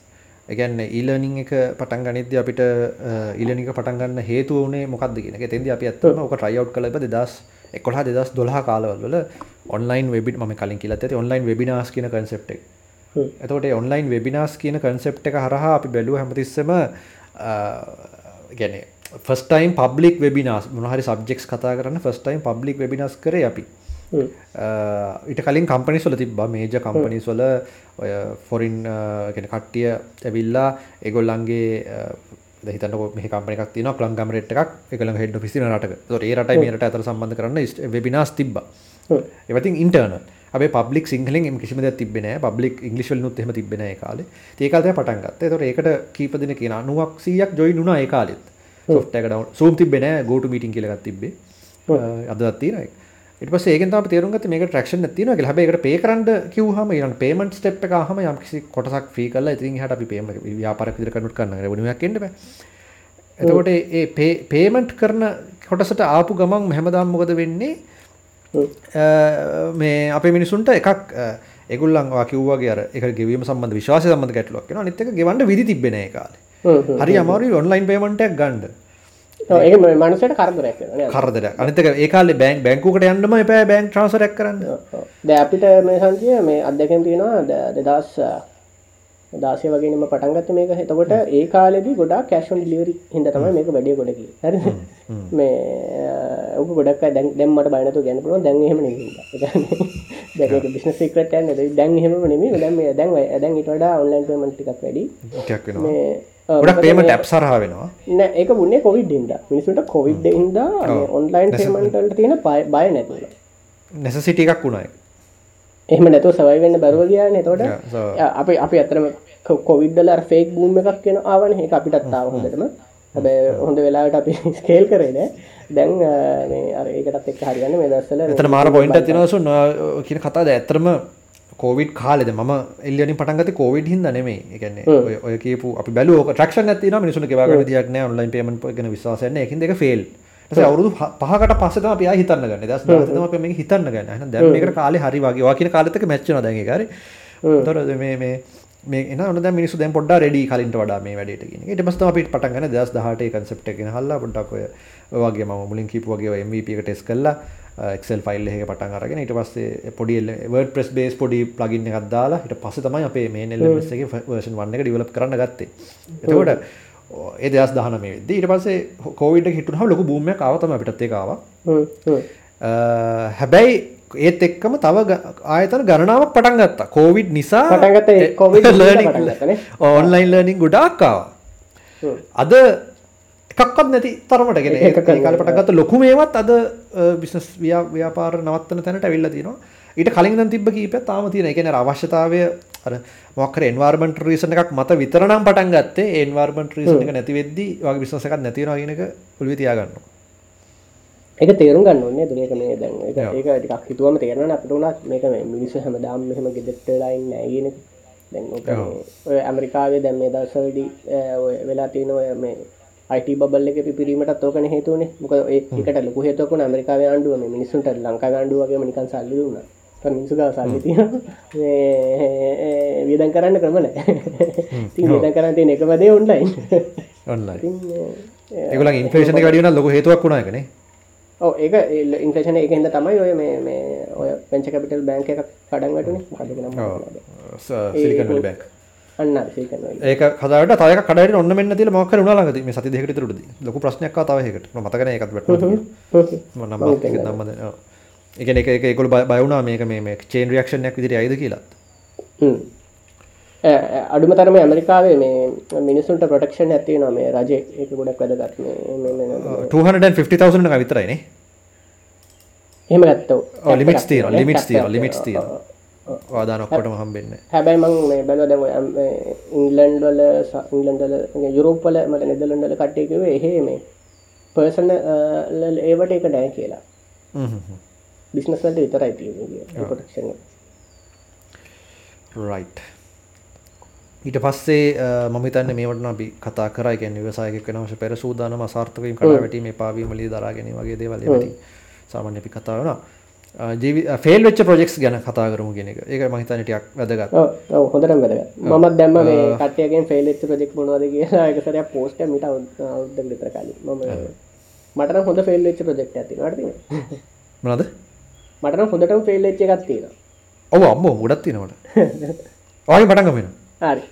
එකගැන්න ඊලනිං එක පටන් ගනිද්‍ය අපිට ඉලනික පටන්ගන්න හේතු වනේ මොකක්ද කියෙන තෙද අපි ඇත්තම ඕක ට්‍රයිව් කල දෙදස් එකොහ දෙදස් දොහ කාලවල ඔන්ලයින් වෙබි ම කලින් කියල ඇති ඔන්ලයින් වෙබිනාස් කියන කන්සෙප්ට එතකොට ඔන්ලයින් වෙබිනාස් කියන කන්සෙප්ට එක හරහා අපි බැලූ හැමතිස්සම ගැන ෆස්ටයිම් පබ්ලික් වෙබිනස් මොහරි සබ්ෙක් කතා කරන්න ෆස්ටයිම් පබ්ලික් වෙබිනස් කර අපි ඉට කලින් කම්පනිස්වල තිබ මේජ කම්පනිස්වල ඔය ෆොරින් කට්ටිය ඇවිල්ලා එගොල්ලන්ගේ හිතන මේ කම්පනක් තින ලංගමරට එකක් එකල හෙඩ පිසි රට ඒ රට මේට අතර සම්බන්ධ කරන්න වෙබිනාස් තිබ්බ. එවතින් ඉන්ටර්න අපේ පබ්ලික් සිංහලෙන් කිසිම දෙයක් තිබෙන්නේ නැහැ පබ්ලික් එහෙම තිබෙන්නේ නැහැ ඒ කාලේ. ඒ කාලේ තමයි පටන් ගත්තා. ඒතකොට ඒකට කීප දින කියන 90ක් 100ක් ජොයින් වුණා ඒ කාලෙත්. එක ඩවුන් Zoom තිබෙන්නේ නැහැ go to meeting කියලා එකක් තියෙනවා ඒක ට්‍රැක්ෂන් එකක් තියෙනවා කියලා. හැබැයි ඒකට පේ කරන්න කිව්වහම ඊළඟ පේමන්ට් ස්ටෙප් එක ආවම යම් කිසි කොටසක් ෆ්‍රී කරලා ඉතින් එහාට අපි පේම ව්‍යාපාරයක් විදිහට කන්වර්ට් කරන්න රෙවෙනියුවක් එන්න බෑ. එතකොට ඒ පේමන්ට් කරන කොටසට ආපු ගමන් හැමදාම මොකද වෙන්නේ? මේ අපේ මිනිසුන්ට එකක් ඒගොල්ලන් කිව්වාගේ අර ඒක ගෙවීම සම්බන්ධ විශ්වාසය සම්බන්ධ ගැටලුවක් වෙනවා. අනිත් එක ගෙවන්න විදි තිබ්බේ නෑ ඒ කාලේ. හරි අමාරුයි ඔන්ලයින් ගන්න. ඒ මනුසට කරදරයක් කරදර අනිතක ඒකාලේ බැංක් බැංකුකට යන්නම එපෑ බැංක් ට්‍රන්සරක් කරන්න. ද අපිට මේ සංතිය මේ අදකැම් තියෙනවා දෙදස් දාසය වගේම පටන්ගත්ත මේක. එතකොට ඒ කාලෙදි ගොඩා කෑෂන් ලිවරි හිද තමයි මේක වැඩිය ගොඩකි හරි? මේ ඔක ගොඩක් දැන් දැම්මට බයනතු ගැනපුුව දැන් එහෙම දැක බිස්න සිකට දැන් හෙම නෙම දැම දැන් දැන් ඉට ඔන්ලයින් පමටික් වැඩි මේ ගොඩක් පේමට ඇප් සරහ වෙනවා. නෑ ඒක මුන්නේ කොවිඩ් ඉද මිනිසුට කොවිඩ් හිද ඔන්ලයින් පේමන්ටල්ට තියෙන පයි බය නැතුල නැසසිට එකක් වුණයි. එහෙම නැතුව සවයි වෙන්න බැරුව කියන්න තොට අපි අපි අතරම කොවිඩ්ඩල ෆේක් බූම් එකක් කියෙන ආවන. ඒ අපිටත්තාව හොඳටම. හැබ හොඳ වෙලාට අපි ස්කේල් කරේන දැන් ඒකටත් එක් හරිගන්න මේ දස්සල එතන මාර පොයින්ට තිනසු කියන කතාද ඇතරම කෝවිඩ් කාලෙද ම එල්ලනි පටන්ගත කෝවිඩ් හිද නෙමේ එකන්නේ ඔය කියපු අපි බැලු ක්‍රක්ෂ ඇතින මිනිසුන වාග තියක්න ඔන්ලයින් පේමන් ගෙන විශවාසයන එකින් දෙක ෆෙල් අවුරුදු පහකට පස්සත අප හිතන්න ගන්න. දස් දම මේ හිතන්න ගන්න. දැමකට කාලෙ හරි වගේ. වාකින කාලතක මච්චන දැකර තොරද මේ මේ මේ න මිනිස් දැ පොඩ රෙඩි කලින්ට වඩා මේ වැඩට ට මස්ත අපිට පටන්ගන දස් දහට කන්සප්ට ගෙන හල්ලා පොඩ්ඩක්ය වගේ ම මුලින් කිපුවගේ එක ටෙස් කල්ලා එක්සල් ෆයිල් එක පටන් අරගෙන ඊට පස්සේ පොඩි වර්ඩ් ප්‍රෙස් බේස් පොඩි ප්ලගින් එකක් දාලා ඊට පස්සේ තමයි අපේ මේ LMS එකේ version 1 එක ඩෙවලොප් කරන්න ගත්තේ. එතකොට ඒ 2019 වෙද්දී ඊට පස්සේ කොවිඩ් එක හිටුනහම ලොකු බූම් එකක් ආවා තමයි අපිටත් ඒක ආවා. හැබැයි ඒත් එක්කම තව ආයතන ගණනාවක් පටන් ගත්තා. කොවිඩ් නිසා ඔන්ලයින් ලර්නින් ගොඩාක් ආවා. අද එකක්වත් නැති තරමට ගෙන ඒ කාලේ පටන් ගත්ත ලොකු මේවත් අද බිස්නස් ව්‍යාපාර නවත්තන තැනට ඇවිල්ලා තියෙනවා. ඊට කලින් තිබ්බ කීපයක් තාම තියෙනවා. ඒ කියන්නේ අවශ්‍යතාවය අර මොකක් හරි එන්වයරන්මන්ට් රීසන් එකක් මත විතර නම් පටන් ගත්තේ ඒ එන්වයරන්මන්ට් රීසන් එක නැති වෙද්දි වගේ බිස්නස් එකක් නැති වෙනවා කියන එක තේරුම් ගන්න ඕනේ මේක මේ දැන් ඒක ටිකක් හිතුවම තේරෙනවා අපිට උනත් මේක මේ මිනිස්සු හැමදාම මෙහෙම එක. දැන් ඔය ඇමරිකාවේ දැන් මේ ඔය වෙලා තියෙන ඔය මේ අයිට බල් එක පිරීමට ඕකන හේතුවනේ. මොක ඒකට ලොක හේතුවක ඇමරිකාව මේ මිනිසුන්ට ලංකා ආණ්ඩුවගේ නිකන් සල්ලි වුණ මිනිසුගා සල්ලි තිය වියදන් කරන්න ක්‍රමන වියදන් කරන්න තියෙන එකමදේ ඔන්ලයින් ඔන්ලයින් ඒගල ඉන්පේෂන වැඩියන ලොක හේතුවක් වුණා එකනේ ඕ ඒක ඉන්පේෂන එක හිද තමයි ඔය මේ ඔය පෙන්ච කපිටල් බෑන්ක එකක් කඩන්ගටන සිලිකන් බැක් අන්න ඒක කදට තය කඩට ඔන්න මෙන්න තිල මක්ක උනාලගද මේ සති දෙකට තුරද ලොක ප්‍රශ්නයක් තවයකට මතකන එකත් නම්මද එක එක එකකොල බයවුනා මේක මේ චේන් රියක්ෂණයක් විදිරි අයිද කියලත් අඩුම තරම ඇමරිකාවේ මේ මිනිසුන්ට ප්‍රටක්ෂන් ඇති නො මේ රජ. එක ගොඩක් වැදගත්. 250,000 විතරයිනේ එහම ගත්තව ලිමිටස් තිය ලිමිටස් තිය ලිමිටස් තිය වාදානොක්කොටම හම්බෙන්න හැබැයි මං මේ බැලුව දැන් ඉංග්ලන්ඩ් වල ඉංග්ලන්ඩ් වල යුරෝප් වල මට නෙදර්ලන්ඩ් වල කට්ටිය කිව්වේ එහෙ මේ පර්සන් ඒවට එක නෑ කියලා. බිස්නස් වලට විතරයි ප්‍රොටෙක්ෂන් රයිට් ඊට පස්සේ මම හිතන්නේ මේවට අපි කතා කරා. කියන්නේ ව්‍යවසායකෙක් වෙනවශ පෙර සූදානම අසාර්ථක වීම කඩා වැටීම එපාවීම ලී දරා ගැනීම වගේ දේවල් සාමාන්‍ය අපි කතා වෙනවා ජීවි ෆෙල් වෙච්ච ප්‍රොජෙක්ස් ගැන කතා කරමු මම හිතන්නේ ටිකක් වැදගත්. ඔව්. හොඳටම වැදගත්. මමත් දැම්ම මේ කට්ටියගෙන් ෆෙල් වෙච්ච ප්‍රොජෙක්ට් මොනවද කියලා. එක සැරයක් පෝස්ට් මිට අවුරුද්දකට විතර කලින්. මම මට නම් හොඳ ෆෙල් වෙච්ච ප්‍රොජෙක්ට් එකක් තියෙනවා. හරිද මොනවද? මට නම් හොඳටම ෆෙල් වෙච්ච එකක් තියෙනවා. ඔව්. අම්මෝ මට ඔයගෙන් පටන් ගමු හරි.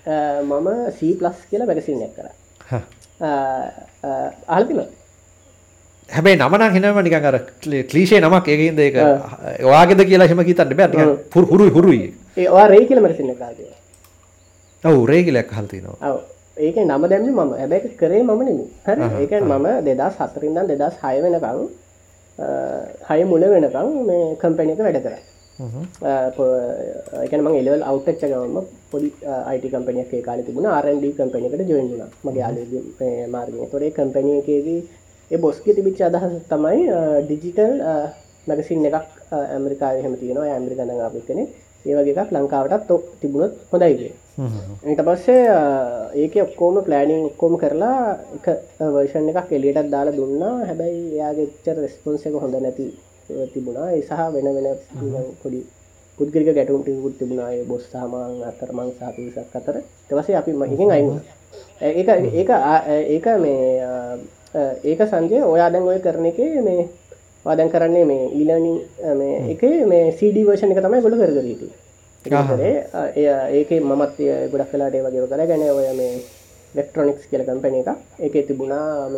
මම C+ කියලා මැගසින් එකක් කරා. තියෙනවද හැබැයි නමන හෙනම නිකන් අර ක්ලීෂේ නමක් ඒකින්ද ඒක ඔයාගෙද කියලා එහෙම හිතන්න බෑ. නිකන් හුරුයි හුරුයි. ඒ ඔයා රේ කියලා මැරසින් එක ආදී ඔව් රේ කියලා එකක් අහලා තිනවා ඔව්. ඒක නම දැම්මේ මම. හැබැයි කරේ මම නෙමෙයි. හරි? ඒ කියන්නේ මම 2004 ඉඳන් 2006 වෙනකන් හය මුල වෙනකම් මේ කම්පැනි එක වැඩ කරා එකන මං එලවල් අවට්ච්ච ගවම පොඩි අයිට කම්පනියක් කාල තිබුණ. ආරන්ඩ කම්පනිකට ජොයින්ුණ මගේ ආල මාර්ගය. තොරේ කම්පනියකේදී ඒ බොස්කි තිබිච්ච අදහස තමයි ඩිජිටල් මැගසින් එකක් ඇමරිකා හම තියෙනවා. ඇමරිකන අපි කෙනෙ ඒවගේ එකක් ලංකාවටත් තො තිබුණොත් හොඳයිගේ ඊට පස්සේ ඒක ඔක්කෝම ප්ලෑනිින් ඔක්කෝම කරලා එක වර්ෂන් එකක් එලියටත් දාලා දුන්නා. හැබැයි එයාගේ එච්චර රෙස්පොන්ස එක හොඳ නැති තිබුණා. ඒ සහ වෙන වෙන පොඩි පුද්ගලික ගැටුම් ටිකුත් තිබුණා. ඒ බොස් සාමාන් අතර මං සහ පිරිසක් අතර. ඊට අපි මහිගෙන් අයින් ඒක ඒක ඒක මේ ඒක සංජය ඔයා දැන් ඔය කරන එකේ මේ වාදැන් කරන්නේ මේ ඊලනින් මේ එක මේ සඩ වර්ෂණ එක තමයි ගොඩ කරගරීතු ඒක මමත් ගොඩක් කලාට වගේ කර. ගැන ඔය මේ ලෙක්ට්‍රොනික්ස් කියල කම්පන එක එක තිබුණා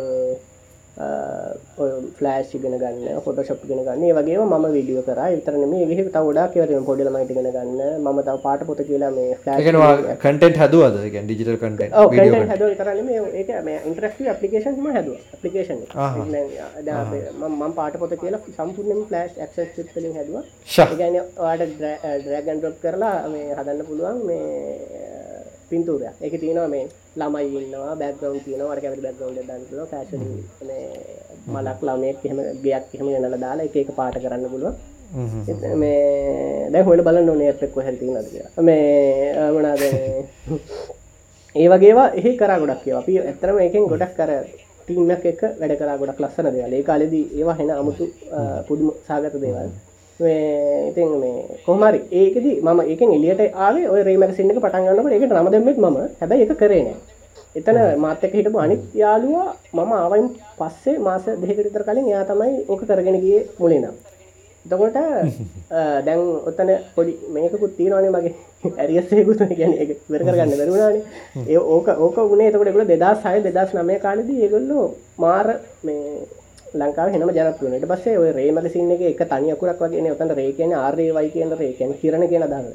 මේ ෆලෑශ් ගෙන ගන්න ෆොටෝශප් ගෙන ගන්න. වගේ ම විඩියෝ කර. විතරන මේ ගහ තවඩා කියවර පොඩිල මයිට ගෙන ගන්න. ම තව පාට පොත කියලා මේ කටෙන්ට් හදුවද? ඩිජිටල් කට ඉන්ට්‍රක්ව අපපලිකේෂන් ම හද පපලිකේෂන් මම පාට පොත කියලා සම්පූර්ණම ෆලස්් ක්ස් ලින් හදුව. ගැන වාට ඩ්‍රෑගන් ඩොප් කරලා මේ හදන්න පුළුවන් මේ පින්තුරය එක තියනවා මේ ළමයි ඉන්නවා බැක්ගවන්් තියන වට කැමති බැක්ගවන්් දන්තුන ෆෑශ මලක් ළමයෙක් එහෙම ගයක් එහෙම ගනල දාලා එක එක පාට කරන්න පුළුව මේ දැ හොට බලන්න ඕනේ එපෙක්ව හැති නද මේ මනාද ඒ වගේවා එහි කරා ගොඩක් කියව අපි ඇතරම එකෙන් ගොඩක් කර ටීමක් එක වැඩ කරා ගොඩක් ලස්සන දේවල්. ඒ කාලෙදී ඒවා හෙන අමුතු පුදුම සාගත දේවල් ඉතින් මේ කොහමරි ඒකද ම එක එලියට ආවේ ඔය රේමැසින්න එක පටන්ගන්නට එකට නම දෙමත් ම හැබැයි එක කරේන එතන මාතක හිටපු අනිත් යාලුවා මම ආවයින් පස්සේ මාස දෙකටතර කලින් යා තමයි ඕක කරගෙනගේ මුලිනම් දකොට දැන් ඔත්තන පොඩි මේකුත් තිීනවානේ මගේ ඇරියස්සයකුත් ගැන එක වෙර කරගන්න දරුණානේ ඒ ඕක ඕක වුණේ තකට එකට දෙදස් සය දෙදස් නමය කාලදී ඒගොල්ලෝ මාර මේ ලංකාව හෙනම ජනප්‍රියනට පස්සේ ඔය රේ මගසින් එක එක තනි අකුරක් වගේ ඔතන රේ කියන්නේ ආර්ය වයි කියන රේ කියන්නේ කිරණ කියන අදහස.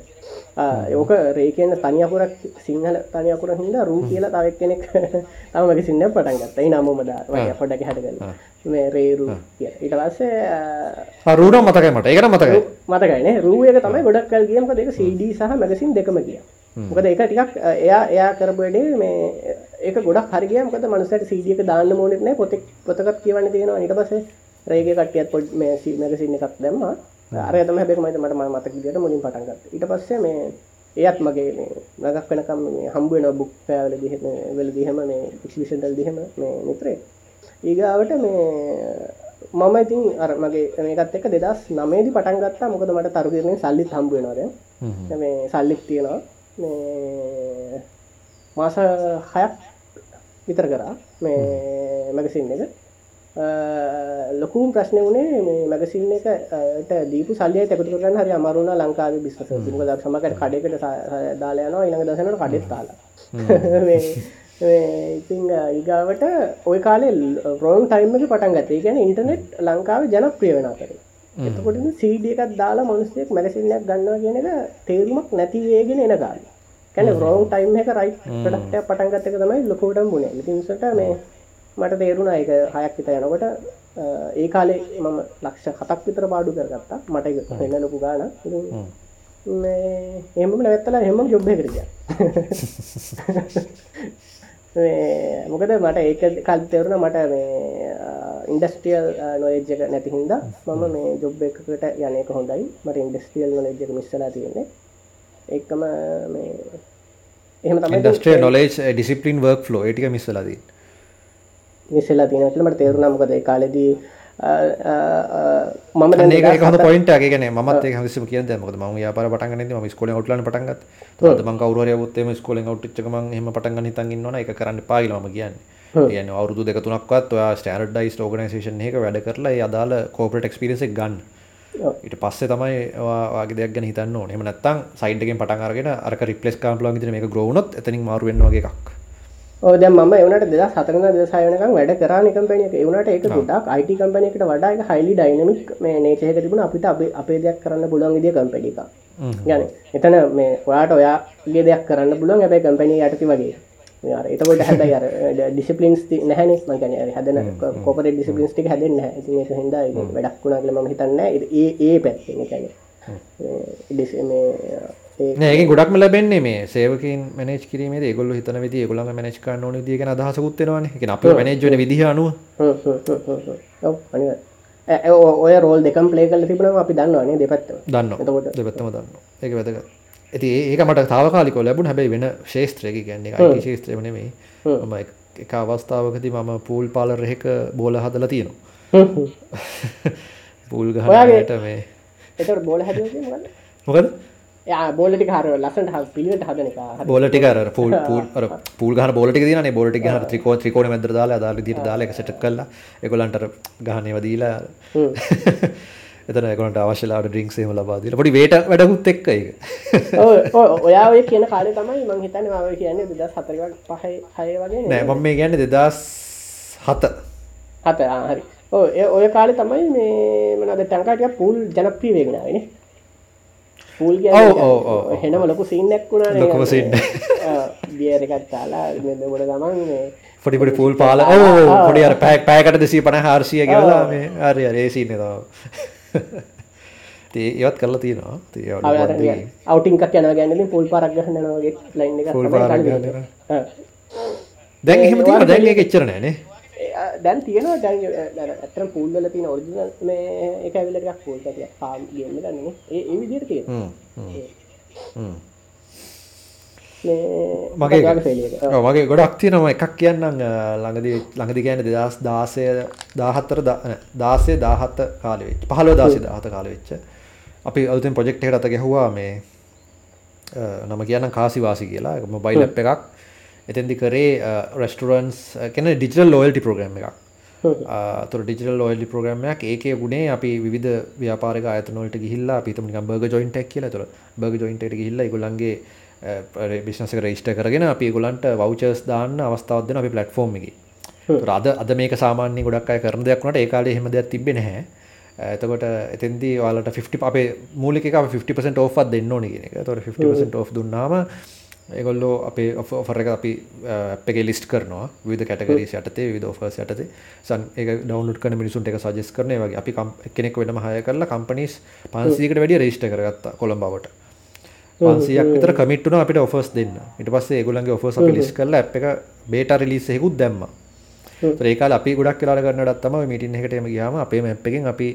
ඕක රේ කියන තනි අකුරක් සිංහල තනි අකුර හින්දා රූ කියලා තව එක්කෙනෙක් තව මගසින් එක පටන් ගත්තා. ඒ නමම දා පොඩ්ඩක් හැදගන්න. මේ රේ රූ කියලා. ඊට පස්සේ ආ රූ නම් මතකයි මට. ඒකට මතකයි. මතකයි නේ. රූ එක තමයි ගොඩක් කල්. මොකද ඒක CD සහ මගසින් දෙකම ගියා. මොකද ඒක ටිකක් එයා එයා කරපු වැඩේ මේ ඒක ගොඩක් හරිගිය මොකද මනුස්සයට CD එක දාන්න ඕනෙත් නැහැ පොතේ පොතකට කියවන්න තියෙනවා. ඊට පස්සේ රේගේ කට්ටියත් පොඩි මේ මැගසින් එකක් දැම්මා. අර තමයි හැබැයි මම මට මතක විදියට මුලින් පටන් ගත්තා. ඊට පස්සේ මේ එයත් මගේ මේ නගක් වෙනකම් මේ හම්බ වෙන බුක් පෑවලදී එහෙම වෙලදී එහෙම මේ එක්සිබිෂන් වලදී එහෙම මේ මිත්‍රේ ඊගාවට මේ මම ඉතින් අර මගේ මේකත් එක්ක 2009 දී පටන් ගත්තා. මොකද මට තරුගිරණේ සල්ලිත් හම්බ වෙනවා දැන්. මේ සල්ලිත් තියෙනවා මේ මාස හයක් විතර කරා. මේ මැගසින් එක. ලොකුම් ප්‍රශ්නය වනේ මේ මැගසින් එකට දීපු සල්ලිය තැකතු කරන්න හරි අමරුණ ලංකාව බිස්ස ක ද සමකට කඩෙකට දාලයනවා ඉළඟ දසනට කඩෙත් තාලා ඉතිං ඉගාවට ඔය කාලේ රෝන් ටයිම්මක පටන් ගතේ ගැන ඉන්ටනෙට් ලංකාව ජනප්‍රිය වෙන කර එතකොට සීඩිය එකත් දාලා මනුස්සෙක් මැගසින්නයක් ගන්නවා කියන එක තේරුමක් නැතිවේගෙන එන ගාල කැන රෝන් ටයිම් එක රයි ටක් පටන්ගත්තක තමයි ලොකෝටම් බුණේ ඉතින්සට මේ මට තේරුණා එක හයක් විත යනකොට ඒ කාලේ මම ලක්ෂ හතක් විතර පාඩු කරගත්තා. මට එක වෙන්න ලොකු ගාන එම නැවත්තලා හෙම ජොබ්බ කරග මොකද මට ඒක කල් තෙවරුණ මට මේ ඉන්ඩස්ටියල් නොයජ්ජක නැති හින්ද මම මේ ජොබ් එකකට යනක හොඳයි. මට ඉන්ඩස්ටියල් නොලෙජ්ජක මිස්සලා තියෙන්නේ එක්කම මේ එහම ඉන්ඩස්ට්‍රිය නොලේජ් ඩිසිපලින් වර්ක් ෆලෝ ටික මිස්සලදී මිස්සලා තියෙනට මට තේරුණා. මොකද කාලෙදී මම ඒක හොඳ පොයින්ට ගෙන මත් හස කිය මොද ම යාපර පටගන ම ස්කොල ටල පටන්ගත් ම කවර ුත්තම ස්කොල ට්චකම හම පටග හිතන් න්න එක කරන්න පාගලම කියන්න. යන අවුදු දෙක තුනක්වත් ඔයා ස්ටඩයිස් ෝගනසේෂන් එක වැඩ කරලා අදාල කෝපට එක්ස්පිරෙස ගන්න ඊට පස්සේ තමයි වාගේ දෙයක් ගැන හිතන්න ඕන එම නැත්තම් සයිඩ්ගෙන් පටන් අරගෙන අරක රිප්ලස් කාම්පලන් විදිහට මේක ග්‍රෝ වුණොත් එතනින් මාරු වෙන්න වගේ එකක් ඔව් දැන් මම ඒ වුණාට 2004 ඉඳන් 2006 වෙනකන් වැඩ කරා නේ කම්පැනි එකේ ඒ වුණාට ඒක ගොඩක් IT කම්පැනි එකට වඩා ඒක highly dynamic මේ nature එක තිබුණා අපිට අපේ අපේ දෙයක් කරන්න පුළුවන් විදිය කම්පැනි එකක්. يعني එතන මේ ඔයාට ඔයාගේ දෙයක් කරන්න පුළුවන් හැබැයි කම්පැනි යටතේ වගේ. එතකොට හැබයි අර ඩිසිපලින්ස් නැහැන මගන හැදන කොපට ඩිසිපලින්ස් ටික හැදෙන් ඉති හිද වැඩක් වුණා කියල ම හිතන්න ඒ පැත්න කැන ඒ ගොඩක්ම ලැබෙන්නේ මේ සේවකින් මනේජ් කිරීමේ ඒගොල්ලෝ හිතන විදිහ ඒගොල්ලන්ගේ මැනේජ් කරන්න ඕන විදිහ ගැන අදහසකුත් වෙනවනේ. ඒ කියන්නේ අපේ මැනේජ් වෙන විදිහ අනුව හ්ම් හ්ම් හ්ම් හ්ම් හ්ම්. ඔව් අනිවාර්යයෙන්. ඈ, ඒ ඔය- රෝල් දෙකම් ප්ලේ කරලා තිබුණාම අපි දන්නවනේ දෙපැත්තම දන්නවා. එතකොට- දෙපැත්තම දන්නවා. ඒක වැදගත්. ඒ- ඒක මට තාවකාලිකව ලැබුණ. හැබැයි වෙන ශේෂ්ත්‍රයක කියන්නේ IT ශේෂ්ත්‍රයම නෙමෙයි. මම එක- අවස්ථාවකදී මම පූල් පාලර් එකක බෝල හදලා තියෙනවා. පූල් ගහනට මේ එතකොට බෝල හැදුවේ මොකද මොකද? යා බෝල ටික හරිය ලස්සනට හරි පිළිවෙලට හදන එක හරි. බෝල ටික අර පූල් පූල් පූල් ගහන බෝල ටික තියෙනනේ බෝල ටික ගහන ත්‍රිකෝණ ත්‍රිකෝණ මැද්දට දාලා දාලා ඒක සෙට් කරලා ඒගොල්ලන්ට අර ගහන ඒවා දීලා එතන ඒගොල්ලන්ට අවශ්‍ය ලාවට ඩ්‍රින්ක්ස් එහෙම ලබා දීලා. පොඩි වේට වැඩකුත් එක්ක ඒක. ඔය ඔය- කියන කාලේ තමයි මං මම ඔය කියන්නේ 2004 වගේ 5 6 වගේ නෑ මම මේ කියන්නේ 2007 හත. ආ, හරි. ඔය ඔය කාලේ තමයි මේ මොනවද ටංකා ටික පූල් ජනප්‍රිය වෙගෙන ආවේ නේ. පූල්. හෙනම ලොකු සීන් එකක් වුණානේ ලොකුම scene. බියර් එකක් දාලා මෙන්න මොන ගමන් මේ පොඩි පොඩි පූල්. පාල පොඩි අර පැය පැයකට 250 400 ගෙවලා මේ හරි හරි ඒ එක ඒවත් කරලා තියෙනවා. යනවා කියන්නේ ඉතින් පූල් පාරක් ගහන්න යනවා වගේ ලයින්. ආ. දැන් එහෙම දැන් ඒක එච්චර නෑනේ දැන් තියෙනවා. දැන් ඇත්තටම පූල් වල තියෙන ඔරිජිනල් මේ එක ඇවිල්ලා ටිකක් පූල් ටිකක් ෆාම් ගේම් එක නේ ඒ ඒ විදිහට තියෙනවා මගේ මගේ ගොඩක් තියෙනවා. එකක් කියන්නම් ළඟදී ළඟදී කියන්නේ 2016 14 16 17 කාලෙ වෙච්ච 15 16 17 කාලෙ වෙච්ච. අපි අලුතෙන් ප්‍රොජෙක්ට් එකකට අත ගැහුවා මේ නම කියන්නම් කාසිවාසි කියලා. මොබයිල් එකක්. එතෙන්දි කරේ රෙස්ටරන්ස් කියන ඩිජිටල් ලෝයල්ටි ප්‍රෝග්‍රම් එකක්. තුර ඩිජිටල් ලෝයල්ටි ප්‍රෝග්‍රම්යක් ඒකේ ගුණේ අපි විධ ව්‍යාපාරක ආයතනවලට ගිහිල්ලා අපි හිතමු නිකන් බර්ගර් ජොයින්ට් එකක් කියලා. ඒතර බර්ගර් ජොයින්ට් එකට ගිහිල්ලා ඒගොල්ලන්ගේ බිස්නස් එක රෙජිස්ටර් කරගෙන අපි ඒගොල්ලන්ට වවුචර්ස් දාන්න අවස්ථාවක් දෙනවා අපේ platform එකේ. ඒතර අද මේක සාමාන්‍යයෙන් ගොඩක් අය කරන දෙයක් වුණාට ඒ කාලේ එහෙම දෙයක් තිබ්බේ නැහැ. එතකොට එතෙන්දී ඔයාලට 50 අපේ මූලික එක අපි 50% off එකක් දෙන්න ඕනේ කියන එක. ඒතකොට 50% off දුන්නාම ඒගොල්ලෝ අපේ ඔෆර් එක අපි එකේ ලිස්ට් කරනවා. විවිධ කැටගරීස් යටතේ විවිධ ඔෆර්ස් යටතේ. සන් ඒක ඩවුන්ලෝඩ් කරන මිනිසුන්ට ඒක සජෙස්ට් කරන ඒ වගේ අපි කෙනෙක් වෙනම හය කරලා කම්පනීස් 500කට වැඩිය රෙජිස්ටර් කරගත්තා කොළඹවට 500ක් විතර කමිට් වුණා අපිට ඔෆර්ස් දෙන්න. ඊට පස්සේ ඒගොල්ලන්ගේ ඔෆර්ස් අපි ලිස්ට් කරලා ඇප් එක බේටා රිලීස් එකකුත් දැම්මා. ඒතර ඒ කාලේ අපි ගොඩක් කරනකොටත් තමයි මීටින් එකකට එම ගියාම අපේ මැප් එකෙන් අපි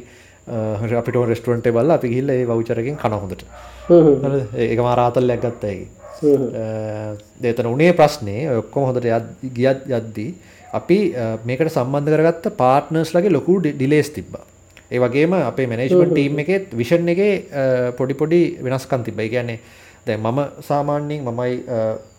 අපිට රෙස්ටුරන්ට් බලලා අපි ගිහිල්ලා ඒ වවුචර් එකෙන් කන හොඳට. හ්ම් හ්ම්. හරිද? ඒ- ඒක මා රාතල්ලයක් ගත්තා ඒකේ හ්ම් හ්ම්. දෙතන උනේ ප්‍රශ්නේ ඔක්කොම හොඳට යත්- ගියත් යද්දී අපි මේකට සම්බන්ධ කරගත්ත පාර්ට්නර්ස් ලගේ ලොකු ඩිලේස් තිබ්බා ඒ වගේම අපේ මැනේජ්මන්ට් ටීම් එකේ විෂන් එකේ පොඩි පොඩි වෙනස්කම් තිබ්බා. ඒ කියන්නේ දැන් මම සාමාන්‍යයෙන් මමයි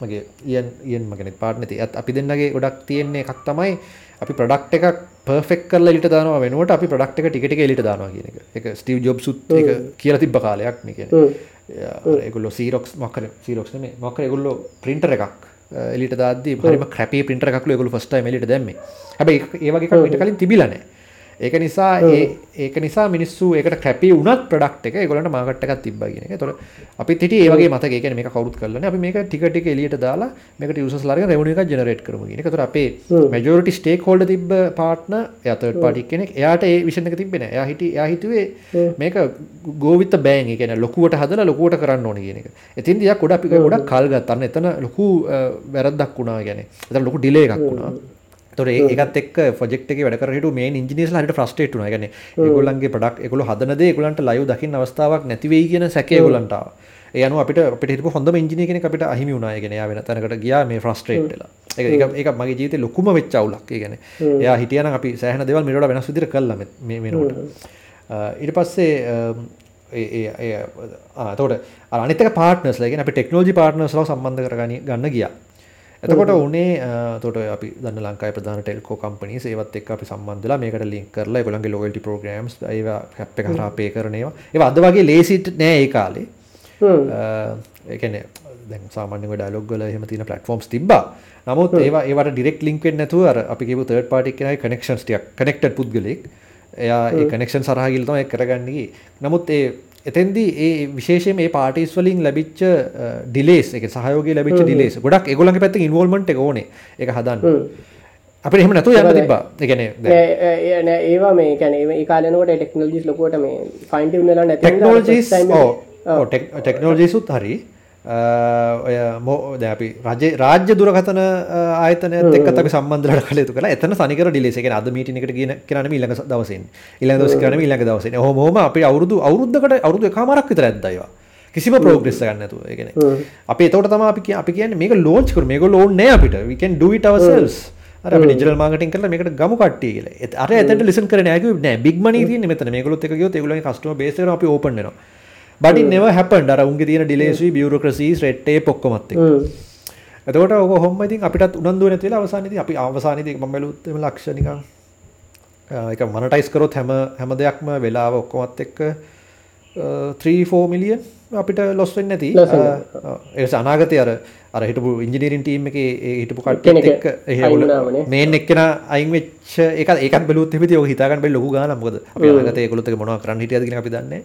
මගේ ඉයන් ඉයන් මගේ පාර්ට්නර් තියත් අපි දෙන්නගේ ගොඩක් තියෙන එකක් තමයි අපි ප්‍රොඩක්ට් එකක් පර්ෆෙක්ට් කරලා එලිට දානවා වෙනුවට අපි ප්‍රොඩක්ට් එක ටික ටික එලිට දානවා කියන එක. ඒක ස්ටීව් ජොබ්ස් උත් ඒක කියලා තිබ්බ කාලයක් මේ කියන්නේ. ඒගොල්ලෝ සීරොක්ස් මොකක්ද සීරොක්ස් නෙමෙයි මොකක්ද ඒගොල්ලෝ printer එකක් අ, එලියට දාද්දී හරිම crappy printer එකක්ලු ඒගොල්ලෝ first time එලියට දැම්මේ. හැබැයි ඒ වගේ එකක් ඊට කලින් තිබිලා නැහැ. ඒක නිසා ඒ ඒක නිසා මිනිස්සු ඒකට කැපී වුණත් ප්‍රොඩක්ට් එක ඒගොල්ලන්ට මාකට් එකක් තිබ්බා කියන එක. ඒතකොට අපිත් හිටියේ ඒ වගේ මතක. ඒ කියන්නේ මේක කවුරුත් කරලා නැහැ. අපි මේක ටික ටික එලියට දාලා මේකට users ලාගෙන revenue එකක් generate කරමු කියන එක. ඒතකොට අපේ majority stakeholder තිබ්බ partner එයා third party කෙනෙක්. එයාට ඒ vision එක තිබ්බේ නැහැ. එයා හිටියේ එයා හිතුවේ මේක go with the bang. ඒ කියන්නේ ලොකුවට හදලා ලොකුවට කරන්න ඕනේ කියන එක. එතින්දී එයා ගොඩක් ගොඩක් කල් ගත්තා. අන්න එතන ලොකු වැරද්දක් වුණා කියන්නේ. එතන ලොකු delay එකක් වුණා. තොර ඒකත් එක් ෆොජෙක්් එක වැඩ කරට මේ ඉජිනිස් හට ෆ්‍රස්ටේට් වන ගැන ඒගොල්ලන්ගේ පඩක් එකගොල හදනද ඒගොලන්ට ලයු දකින්න අවස්ථාවක් නැතිවෙයි කියන සැකේ ගොලන්ටාව ඒයනු අපිට හිටපු හොඳම ඉංජිනය කෙනෙ අපිට අහිමි වුණනායගෙන යා වෙන තැනකට ගියා මේ ෆ්‍රස්ට්‍රේට්ලා එක මගේ ජීත ලොකුම වෙච්චවුලක් ගැන එයා හිටියන අපි සෑහන දෙවල් මිට වෙනස් විදිර කල්ලම මේ මෙනුවට ඉට පස්සේ තෝට අනිතක පාටනස් ලගෙන අපි ටෙක්නෝජි පාටනස්ලාව සම්බන්ධ කරගනි ගන්න ගියා එතකොට උනේ තොට අපි දන්න ලංකායි ප්‍රධාන ටෙල්කෝ කම්පනි ඒවත් එක් අපි සම්බන්ධලා මේකට ලින්ක් කරලා ගොලන්ගේ ලොයල්ටි ප්‍රෝග්‍රම්ස් ඒවා හැප් එක හරහා පේ කරනවා ඒ අද වගේ ලේසිට නෑ ඒ කාලේ. ඒකන සාමාන්‍ය ඩලොග්ගල හම තින පලටෆෝම්ස් තිබා නමුත් ඒවා ඒවට ඩිරෙක් ලින්ක්ෙන් නැතුව අපි කිව තර්ඩ පාටික් කෙනයි කනෙක්ෂන්ස් ටියක් කනෙක්ට පුද්ගලෙක් එයා ඒ කනෙක්ෂන් සරහගිල්තම කරගන්නගේ නමුත් ඒ එතැන්දී ඒ විශේෂම මේ පාටිස් වලින් ලැබිච්ච ඩිලේස් එක සහයෝග ලැබිච ඩිලේස් ගොඩක් එගොලන් පැත් ඉන්වල්මට එක ඕනේ. එක හදන්න. අපිට එහෙම නැතුව යන්න තිබ්බා. එකන ඒවා මේ කැන ඒ කාලනකට ටෙක්නෝජිස් ලොකුවට මේ ෆයින්ට වෙලා නැති ටෙක්නෝජිස් ටෙක්නෝජිසුත් හරි ඔය මෝ දැපි රජ රාජ්‍ය දුරකතන ආයතනත් එක් අපි සම්බන්ධලට කලතු කළ එතන සනිකර ඩිලේසක අද මීටිනිකට ගෙන කරන ඉල්ලඟ දවසෙන් ඉල්ල දවස කරන ඉල්ලඟ දවසෙන හොම. අපි අවුරුදු අවුරුද්ධකට අවුරුදු කාමරක් විතර ඇදයිවා කිසිම ප්‍රෝග්‍රෙස් ගන්නතු ගෙන අපි තවට තම අපි අපි කියන්න මේක ලෝච් කර මේක ලෝන් නෑ අපිට. විකන් ඩුවිට අවසල්ස් ිජල් මාගටින් කල මේකට ගම කට්ටිය කියල. අර ඇත ලිසන් කර නෑක නෑ. බිග්මන ති මෙත මේකලොත් එක යොත් එගල කස්ටම බේසර අපි ඕපන්නවා බඩි neව හැපන් අර උන්ගේ තියෙන ඩිලේසි බියුරෝක්‍රසීස් රෙට්ටේ පොක්කොමත් එක්ක. එතකොට ඔක ඔහොම ඉතින් අපිටත් උනන්දු නැති වෙලා අවසානයේදී අපි අවසානයේදී මම බැලුවොත් එම ලක්ෂ නිකන් ඒක මොනටයිස් කරොත් හැම හැම දෙයක්ම වෙලාව ඔක්කොමත් එක්ක 3 4 මිලියන් අපිට ලොස් වෙන්නේ නැති. ඒක අනාගතයේ අර අර හිටපු ඉංජිනීරින් ටීම් එකේ ඒ හිටපු කට්ටියත් එක්ක එහෙ මේන් එක්කෙන අයින් වෙච්ච ඒක ඒකත් බැලුවොත් එහෙම ඔය හිතා ගන්න බැරි ලොකු ගානක් මොකද? අපි අනාගතයේ ඒගොල්ලොත් එක මොනවද කරන්න හිටියද කියන අපි දන්නේ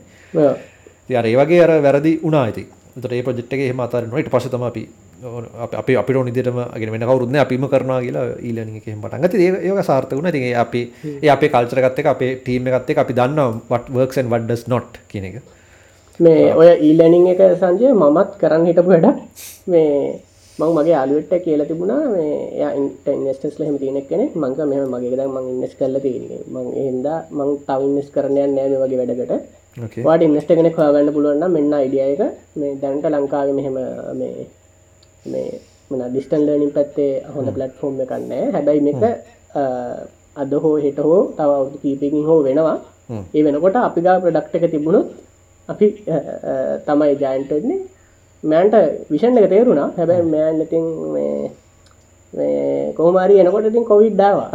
අර ඒ වගේ අර වැරදි වුණා ඉතින් එතකොට ඒ ප්‍රොජෙක්ට් එකේ එහෙම අතාරිනවා ඊට පස්සේ තමයි අපි අපි අපිට ඕන විදිහටම අගෙන වෙන කවුරුත් නෑ අපිම කරනවා කියලා ඊලර්නින් එකේ එහෙම පටන් ගත්තා. ඒක ඒක සාර්ථක වුණා. ඉතින් ඒ අපි ඒ අපේ කල්චර් එකත් එක්ක අපේ ටීම් එකත් එක්ක අපි දන්නවා what works and what does not කියන එක. මේ ඔය ඊලර්නින් එක සංජය මමත් කරන්න හිටපු වැඩක්. මේ මං මගේ යාළුවෙක්ට කියලා තිබුණා මේ එයා ඉන්වෙස්ටර්ස්ලා එහෙම තියෙන කෙනෙක් මං කිව්වා මෙහෙම මගේ දැන් මං ඉන්වෙස්ට් කරලා තියෙන්නේ. මං එහෙනම් මං තව ඉන්වෙස්ට් කරන්න යන්නේ නැහැ මේ වගේ වැඩකට. වාට ඉන්වස්ට කෙනෙක් හොයාගන්න පුළුවන්න මෙන්න අයිඩිය එක. මේ දැන්ට ලංකාව මෙහෙම මේ මේ මන ඩිස්ටන් ලර්නිින් පැත්තේ හොඳ පලට්ෆෝර්ම් එකන්න හැබැයි මේක අද හෝ හෙට හෝ තව කීපකින් හෝ වෙනවා. ඒ වෙනකොට අපි ගා ප්‍රඩක්් එක තිබුණොත් අපි තමයි ජයන්ටන්නේ මෑන්ට විෂන් එක තේරුණා. හැබැයි මෑන් ඉතින් කෝමාරි එනකොට ඉතින් කොවිඩ් දාවා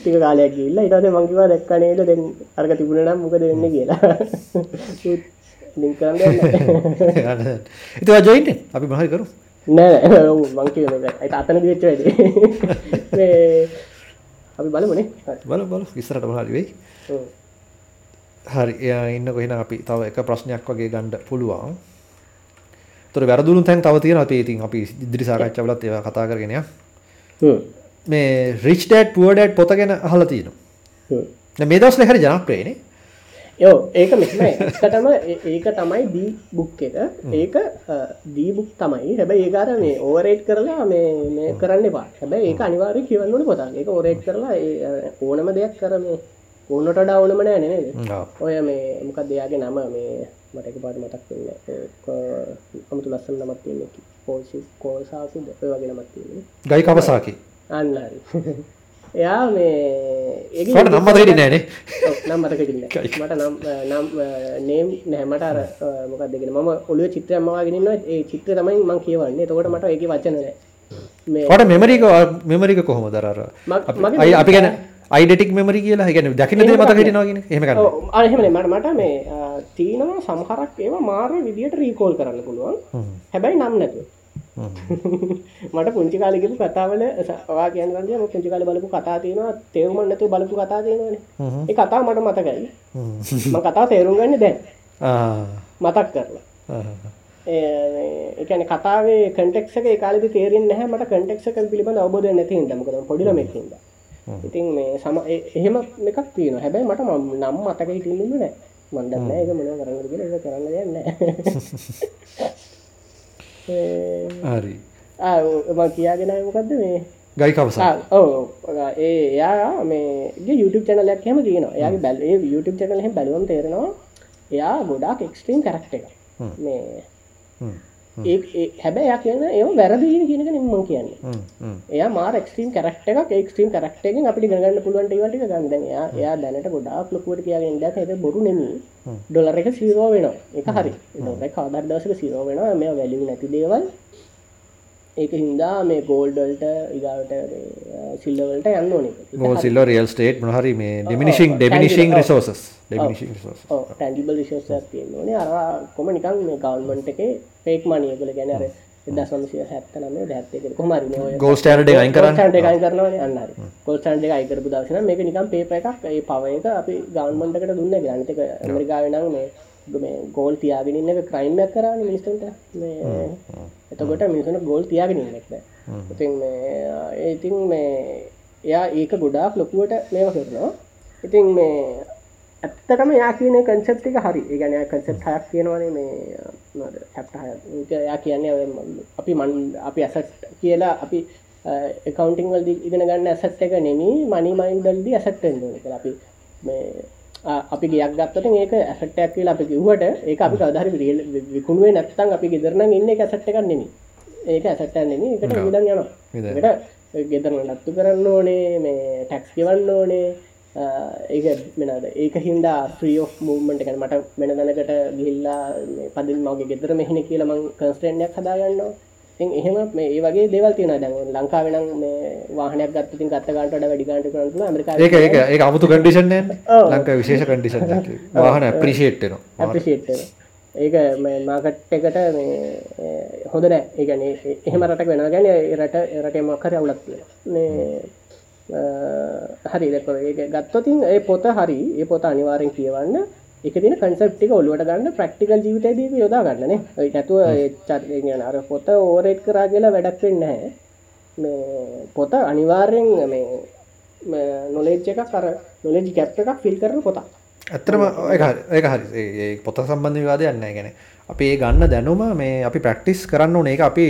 ටික කාලයක් ගිහිල්ලා ඊට පස්සේ මං කිව්වා දැක්ක නේද? දැන් අරක තිබුණා නම් කියලා. කරන්න දෙන්න ඉතින් ඔය ජොයින්ට් අපි මොනවද කරු නෑ නෑ. මං කියන්නේ ඒක අතනදි වෙච්ච වැඩේ. අපි බලමුනේ. බලමු බලමු. ඉස්සරහට මොනවද වෙයි. හරි එයා ඉන්න කොහෙන අපි තව එක ප්‍රශ්නයක් වගේ ගන්න පුළුවන් තොර වැරදුණු තැන් තව තියෙන අපේ ඉතින් අපි ඉදිරි සාකච්ඡාවලත් ඒවා කතා කරගෙන. මේ රිච් ඩෑඩ් පුවර් ඩෑඩ් පොත ගැන අහලා තියෙනවා. මේ දවස්වල හරි ජනප්‍රියනේ. යෝ ඒක මෙහෙමයි. ඒකටම ඒක තමයි දී බුක් එක. ඒක දී බුක් තමයි. හැබැයි ඒක අර මේ ඕවර්රේට් කරලා මේ මේ කරන්න එපා. හැබැයි ඒක අනිවාර්යයෙන් කියවන්න ඕනේ පොතක්. ඒක ඕවර්රේට් කරලා ඕනම දෙයක් කර මේ ඕනට වඩා ඕනම නෑ නේද? ඔය මේ මොකක්ද එයාගේ නම මේ මට එක පාට මතක් වෙන්න අමුතු ලස්සන නමත් තියෙන පෝසි කෝසාසි ඔය වගේ නමත් තියෙන ගයි කවසාකි? අන්න එයා මේ ඒක නම් මතක හිටින්නේ නෑනේ නම් මතක හිටින්නේ මට නම් නම් නේම් නෑ මට අර මොකක්ද දෙගෙන මම ඔළුවේ චිත්‍රයක් මවාගෙන ඉන්නවා ඒ චිත්‍රය තමයි මම කියවන්නේ. එතකොට මට ඒකේ වචන නෑ මේ කොට මෙමරික මෙමරික කොහොමද අර අපි ගැන අයිඩටික් මෙමරි කියලා? ගැන දකින දේ මත හිටනවාගෙන හෙම අහමන මට මට මේ තිීනවා සමහරක් ඒවා මාර විදිට රීකෝල් කරන්න පුළුවන්. හැබැයි නම් නැතු මට පුංචි කාලෙකපු කතාවල සවා කියන රජය පුංචි කාල බලපු කතා තියෙනවා. තේරුමන් නැතු බලපු කතා තියෙනවානේ. ඒ කතා මට මතකයි. ම කතා තේරුම් ගන්න දැන්. මතක් කරලා. එකන කතාවේ කටෙක්ක කාල තේරෙන් නැහැ. මට කටෙක්ක පිළිබඳ අවබෝධ නැති දමකද පොඩිලමකින්ද ඉතින් මේ සම එහෙම එකක් තියෙන හැබැයි මට නම් මතක හිටින්න නෑ මන්දන්න එක මොන කරන්න කියල එක කරන්න යන්න හරි. මං කියාගෙන මොකක්ද මේ? ගයිකවසා ඕ ඒ එයා මේ YouTube චනලයක් හෙම තියෙන එයාගේ බැල් YouTube චනල හෙම බැලුවම් තේරෙනවා. එයා ගොඩාක් එක්ස්ට්‍රීම් කරක්ට එක මේ ඒ හැබැයි යා කියන ඒ වැරදිී කියනක නිම්ම කියන්න. එය මාර ක්ස්ට්‍රීම් කරක්ට එක ක්ස්ට්‍රීම් කරක්ටෙන් අපි ගන්න පුළුවන්ට වට ගන්දන එයා දැනට ගොඩා ලොකුවට කියන්න ද බොරු නෙම ඩොලර එක සිරෝ වෙන එක හරි. කාදර් දසක සිරෝ වෙන මේ වැලි නැති දේවල් ඒක හින්දා මේ ගෝල්ඩල්ට ඉගාවට සිල්ලවලට යන්න ඕන. සිල්ල රියල් ස්ටේට් මහරි මේ ඩිමිනිශින් ඩිමිනිශින් රිසෝසස් ටැන්ඩිබල් රිසෝස තියෙන අර කොම නිකන් මේ ගවන්මන්ට එක පේක් මනිය කළ ගැන අර දසන්සිය හැත්තනම දැත්තක කොමරි ගෝස්ටඩ අයි කරන්න? ටයි කරන අන්න කොල්ටන්ඩ අයිකරපු දශන මේක නිකම් පේප එකක් ඒ පවයක අපි ගවන්මන්ටකට දුන්න ග්‍රන්තක ඇමරිකාවෙනක් මේ මේ ගෝල් තියාගෙනන්න එක ක්‍රයිම්යක් කරන්න මිනිස්ටන්ට එතකොට මිනිසුන ගෝල් තියාගෙනන්නක්ද ඉතින් ඒඉතින් මේ එයා ඒක ගොඩාක් ලොකුවට මේව කරනවා. ඉතින් මේ ඇත්තටම යා කියන කන්සප්ටික හරි. ඒගැන කන්සප් හයක් කියනවනේ මේ හැප්ට යා කියන්නේ අපි මන් අපි ඇසට් කියලා අපි එකකවන්ටිං වල්ද ඉගෙන ගන්න ඇසට් එක නෙමී මනි මයින් දල්දි ඇසට්ටෙන් ල අපි මේ අපි ගයක් ගත්තට ඒක ඇසටයක් කියලා අපි කිව්වට ඒක අපි කවදහරි විකුණුවේ නැත්තන් අපි ගෙදරන ඉන්න එක ඇසට් එකක් නෙමි ඒක ඇසට්ට නෙමි එකට විදන් යනවා. එකට ගෙදරන ලත්තු කරන්න ඕනේ මේ ටැක්ස් කියවන්න ඕනේ. ඒක මෙනද ඒක හින්දා ්‍රියෝ මූමට එක. මට මෙන දැනකට ගිල්ලා පදිල් මගේ ගෙදර මෙහෙන කියලමං කන්ස්ටේන්යක් හදාගන්නවා එහෙම මේ වගේ දෙවල් තියෙන දැන් ලංකාවේ නම් මේ වාහනයක් ගත්ත ඉතින් ගත්ත ගන්නට වඩා වැඩි ගන්නට කරන්න පුළුවන්. අමරිකාවේ ඒක ඒක ඒක 아무තු කන්ඩිෂන් නෑ. ලංකාවේ විශේෂ කන්ඩිෂන් එකක්. වාහන ඇප්‍රීෂিয়েට් වෙනවා. ඇප්‍රීෂিয়েට් වෙනවා. ඒක මේ මාකට් එකට මේ හොඳ නෑ. ඒ කියන්නේ එහෙම රටක් වෙනවා. කියන්නේ රට රටේ මොකක් හරි අවුලක් තියෙනවා. මේ හරි. දැන් ඒක ගත්තොත් ඒ පොත හරි ඒ පොත අනිවාර්යෙන් කියවන්න. එක තින කන්සප්ටික ඔලුවට ගන්න ප්‍රක්ටිකල් ජීවිතයේදී යොදා ගන්නනේ නැතුව ච අර පොත ඕරේට් කරා කියලා වැඩක් වෙන්න හැ පොත අනිවාර්යෙන් මේ නොලේජ් එක කර නොලෙජි කැප් එකක් ෆිල් කරන පොත ඇත්තරම ඒ හරි පොත සම්බන්ධ විවාද යන්න ගැන අපි ඒ ගන්න දැනුම මේ අපි ප්‍රක්ටිස් කරන්න ඕනේ. එක අපි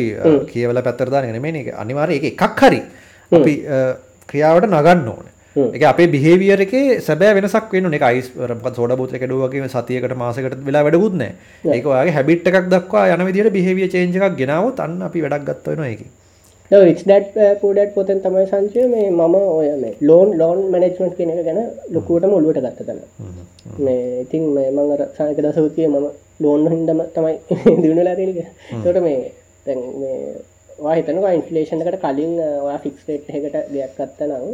කියවල පැත්තරදා නෙමේ එක අනිවාර එක එකක් හරි. අපි ක්‍රියාවට නගන්න ඕන එක අපේ බිහේවියර එක සැබෑ වෙනසක් වෙන එක අයිස් සෝඩ බූත කෙඩුවගේ සතියකට මාසකට වෙලා වැඩකුත්න ඒක වගේ හැබිට් එකක් දක්වා යන විදිට බිහේවිය චේන්ජ එකක් ගෙනාව තන්න අපි වැඩක් ගත්වන එක රික්ඩට් පෝඩට් පොතන් තමයි සංචය. මේ මම ඔය මේ ලෝන් ලෝන් මනෙජ්මන්ට් කෙන එක ගැන ලොකුවටම ඔලුවට ගත්තතන්න මේ ඉතින් මේ මං සායක දසවතිය මම ලෝන් හින්දම තමයි දියුණුලා තියෙනක තොට මේ තැන් වාහිතනවා ඉන්ෆලේෂන්කට කලින් වා ෆික්ස්ටේට් එකට දෙයක් ගත්ත නම්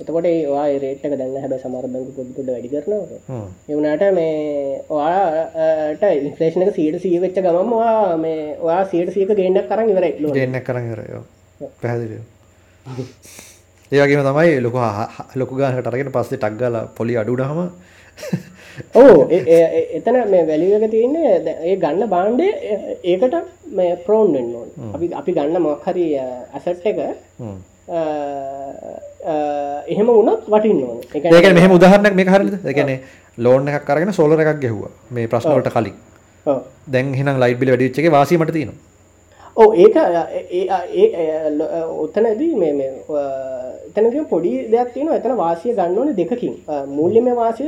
එතකොට ඒවා රේට්ක දන්න හැබ සමර්ධක පොඩිකුට වැඩි කරනවා. එවුණට මේ වාට ඉන්ෆලේෂනක සීට සීවෙච්ච ගමම්වා මේ වා සීට සීක ගේන්නක් කරන්න ඉවර ගන්න කරන්න ඉවරයෝ පැහැදිලිය ඒවගේම තමයි ලොක ලොක ගානට අරගෙන පස්සේ ටක්ගල පොලි අඩුඩහම ඕ එතන මේ වැලිවක තියන්නේ ඒ ගන්න බාණ්ඩේ ඒකට මේ ප්‍රෝන්් වෙන්න ඕන්. අපි අපි ගන්න මොක්හරි ඇසට් එක එහෙම වුණත් වටින්න ඕන. ඒක මෙහම උදාහරණයක් මේ හරිද එකන ලෝන එකක් කරගෙන සෝලර එකක් ගැහවා. මේ ප්‍රශ්නවලට කලින්. දැන් හෙනම් ලයිට් බිල වැඩිච්චේ වාසීමට තියෙනවා. ඕ ඒක ඔත්තනදී මේ එතනක පොඩි දෙයක් තියෙන එතන වාසිය ගන්න ඕන දෙකකින්. මුල්ලිම වාසය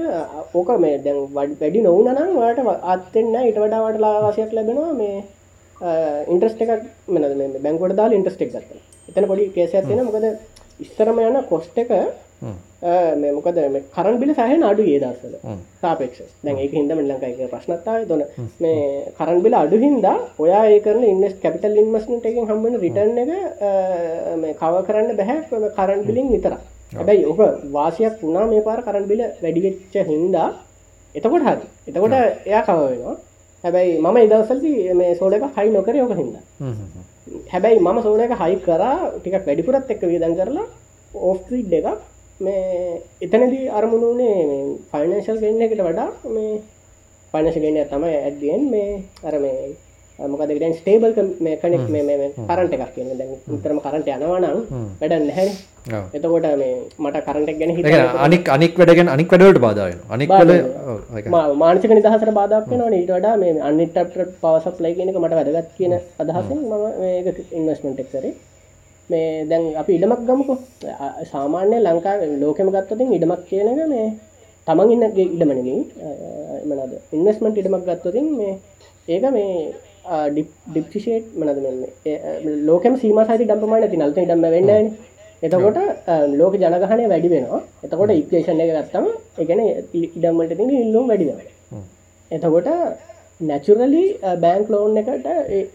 ඕක මේ දැන් වැඩි නොවනනම් වට අත්තෙන්න ඉට වඩාවට ලාවාසයක් ලැබෙනවා. මේ ඉන්ට්‍රස්ට එකක් මෙන බැංකොට දාල ඉන්ට්‍රස්ටෙක් ගත්ත එතන පොඩි කේසයක් තියෙන මොකද ඉස්සරම යන කොස්ට එක මොකද කරන් බිල සහහ අඩු ඒදස්සල සාපෙක්ෂ දැන් ඒක හිදම ලංකායි ප්‍රශ්නත්තාව තොන මේ කරන් බිල අඩු හින්දා ඔයා ඒකරන ඉන්නස් කැපිටල් ඉන්වස්නට එක හම්බන රිටර්න එක මේ කව කරන්න බැහැ කරන් බිලින් විතර හැබැයි ඔහ වාසියක් වුණා මේ පාර කරන් බිල වැඩිවෙච්ච හින්දා එතකොට හරි. එතකොට එයා කව වෙනවා. හැබැයි මම ඉදවසල්ති මේ සෝඩ එක හයි නොකර යෝක හිද හැබැයි මම සෝන එක හයි කරා ටිකක් වැඩිපුරත් එක්ක වියදන් කරලා ඕෆ්්‍රීඩ් එකක්. මේ එතනදී අරමුණුනේ ෆයිනශල් ගන්න එකට වඩා මේ පනශ ගන්න තමයි ඇඩියෙන් මේ අර මේ මොකදගෙන් ස්ටේබල් මේ කනෙක් මේ කරන්ට එකක් කියන දැ උතරම කරට යනවානම් වැඩන්න හැ එතකොට මේ මට කරටක් ගැන අනික් අනික් වැඩගෙන අනික් වැඩට බාදාවෙන අනික් මානසික නිදහසර බාධක් වෙන ඊට වඩා මේ අනිට පවසක් ලයි කියනක මට වැදගත් කියන අදහසින් මම ඉන්වස්මෙන්ට් එක්සරේ මේ දැන් අපි ඉඩමක් ගමකු. සාමාන්‍ය ලංකා ලෝකෙම ගත්තතින් ඉඩමක් කියනක මේ තමන් ඉන්නගේ ඉඩමනගේ මනද ඉන්වස්මට ඉඩමක් ගත්තතින් මේ ඒක මේ ඩිප්ටිෂේට් මනද ලෝකම සීම සහි ඩම්පමාන ති නල්ත ඩම්ම වෙන්න එතකොට ලෝක ජනගහනය වැඩි වෙනවා. එතකොට ඉක්ේෂන් එක ගත්තම එකන ඉඩම්මට තින ඉල්ලුම් වැඩි වෙන එතකොට නැචුරලි බෑන්ක් ලෝන් එකට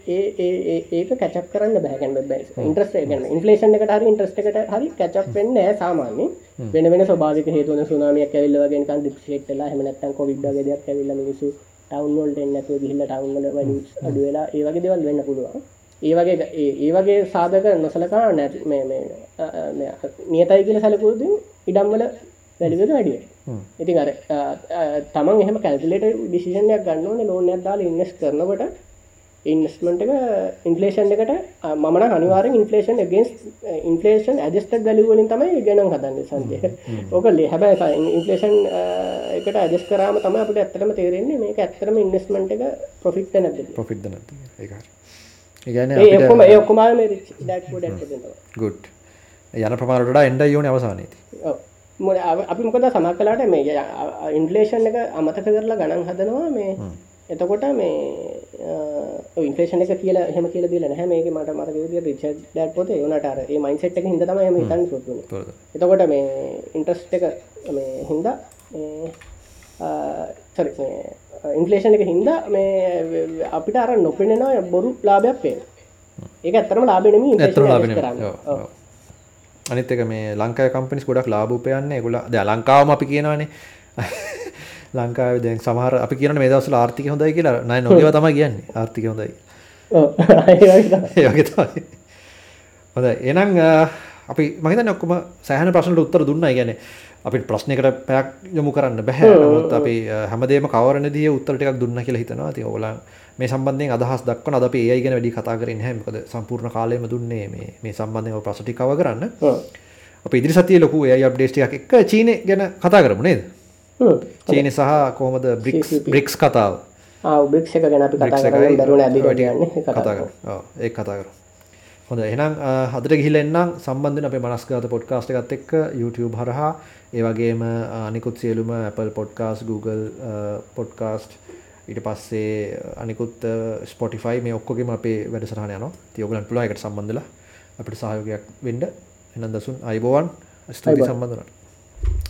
ඒක කැචක් කරන්න බෑගැන් ඉන්ට්‍රස් ඉන්ෆලේෂන් එකට හරි ඉන්ට්‍රස්ට එකට හරි කැචක් වෙන්න සාමාන්‍ය වෙන වෙන ස්වාවික හේතුන සුනාමියක් ඇවිල්ලවගෙන් දික්ෂේටලා හමනත්තන් කොවිඩ් ගදයක් ඇවිල්ල මිනිසු ටවන්වල්ට එන්නතු ගිහිල්ල ටවන්ල වැඩ අඩු වෙලා ඒවගේ දෙවල් වෙන්න පුළුවන් ඒවගේ ඒ වගේ සාධක නොසලකා නැ නියතයි කියල සැලකුරදින් ඉඩම්වල වැලිවද වැඩිය ඉතින් අර තමන් එහම කැල්ලට ඩිසිෂන්යක් ගන්නවන ලෝනයක් දාල ඉන්නස් කරනවට ඉන්ස්මට එක ඉන්ෆලේෂන් එකට මන අනිවාර ඉන්ෆලේෂන් ගෙන්ස් ඉන්ෆලේෂන් ඇජස්ට වැලිවලින් තමයි ගෙනම් හදන්න සංජය ඕක ලේ හැබැයි ඉන්ෆලේෂන් එකට ඇජස් කරම තම අපට ඇත්තටම තේරෙන්නේ මේක ඇත්තරම ඉන්වස්මට එක ප්‍රොෆිට් නැද පොෆිට් නැති ඒකොම ඒ ඔක්කොමා ගුඩ් යන ප්‍රමාණට එන්ඩ යෝන අවසානයති අපි මොකද සමක් කලාට මේ ඉන්ෆලේෂන් එක අමතක කරලා ගණන් හදනවා මේ එතකොට මේ ඉන්ෆලේෂන් එක කියලා හෙම කියල දිල හැ මේ මට මර රිච ඩක් පොත යනට ඒ මයින්සට් එක හිද තම ම තන් සුතු එතකොට මේ ඉන්ට්‍රස්් එක මේ හින්දා ඉන්ෆලේෂන් එක හින්දා මේ අපිට අර නොපෙනෙනවා බොරු ලාභයක් පේ ඒක ඇත්තරම ලාබෙනම අනිත් එක මේ ලංකාව කම්පිනිස් ගොඩක් ලාභූපයන්නේ ගොල ද ලංකාවම අපි කියනවානේ. ලංකාව දැන් සමහර අපි කියන මේ දවසල ආර්ථික හොඳයි කියලා. නයි නොගව තම කියන්නේ. ආර්ථික හොඳයි. හොඳ එනම් අපි මහිතන ඔක්කොම සෑහන ප්‍රශ්නට උත්තර දුන්න. ගැන අපි ප්‍රශ්නයකට පැයක් යොමු කරන්න බැහැ නමුත් අපි හැමදේම කවරනදිය උත්තරටයක් දුන්න කියලා හිතනවා ති ඔලන් මේ සම්බන්ධයෙන් අදහස් දක්වන අද අපි ඒ ගැන වැඩි කතා කරන්නේ නැහැ මොකද සම්පූර්ණ කාලයම දුන්නේ මේ මේ සම්බන්ධයෙන් ප්‍රශ්න ටික කව කරන්න. අපි ඉදිරි සතියේ ලොකු AI අප්ඩේට්ස් ටිකක් එක්ක චීනේ ගැන කතා කරමු නේද? චීනේ සහ කොහොමද බ්‍රික්ස් බ්‍රික්ස් කතාව. ආ බ්‍රික්ස් එක ගැන අපි කතා කරමු දරුණ යන්නේ කතා කරමු. ඔව් ඒක කතා කරමු. හොඳ එහෙනම් හදට ගිහිල්ලා එන්නම් සම්බන්ධ වෙන අපේ මනස්ගත පොඩ්කාස්ට් එකත් එක්ක YouTube හරහා ඒ වගේම අනිකුත් සියලුම Apple podcast Google podcast ඊට පස්සේ අනිකුත් ස්පොටිෆයි මේ ඔක්කොගේම අපේ වැඩසටහන යනවා. ඉතින් ඔයගලන්ට පුළුවන් ඒකට සම්බන්ධ වෙලා අපිට සහයෝගයක් වෙන්න. එහෙනම් දසුන් අයබෝවන් ස්තුතියි සම්බන්ධ වුණාට.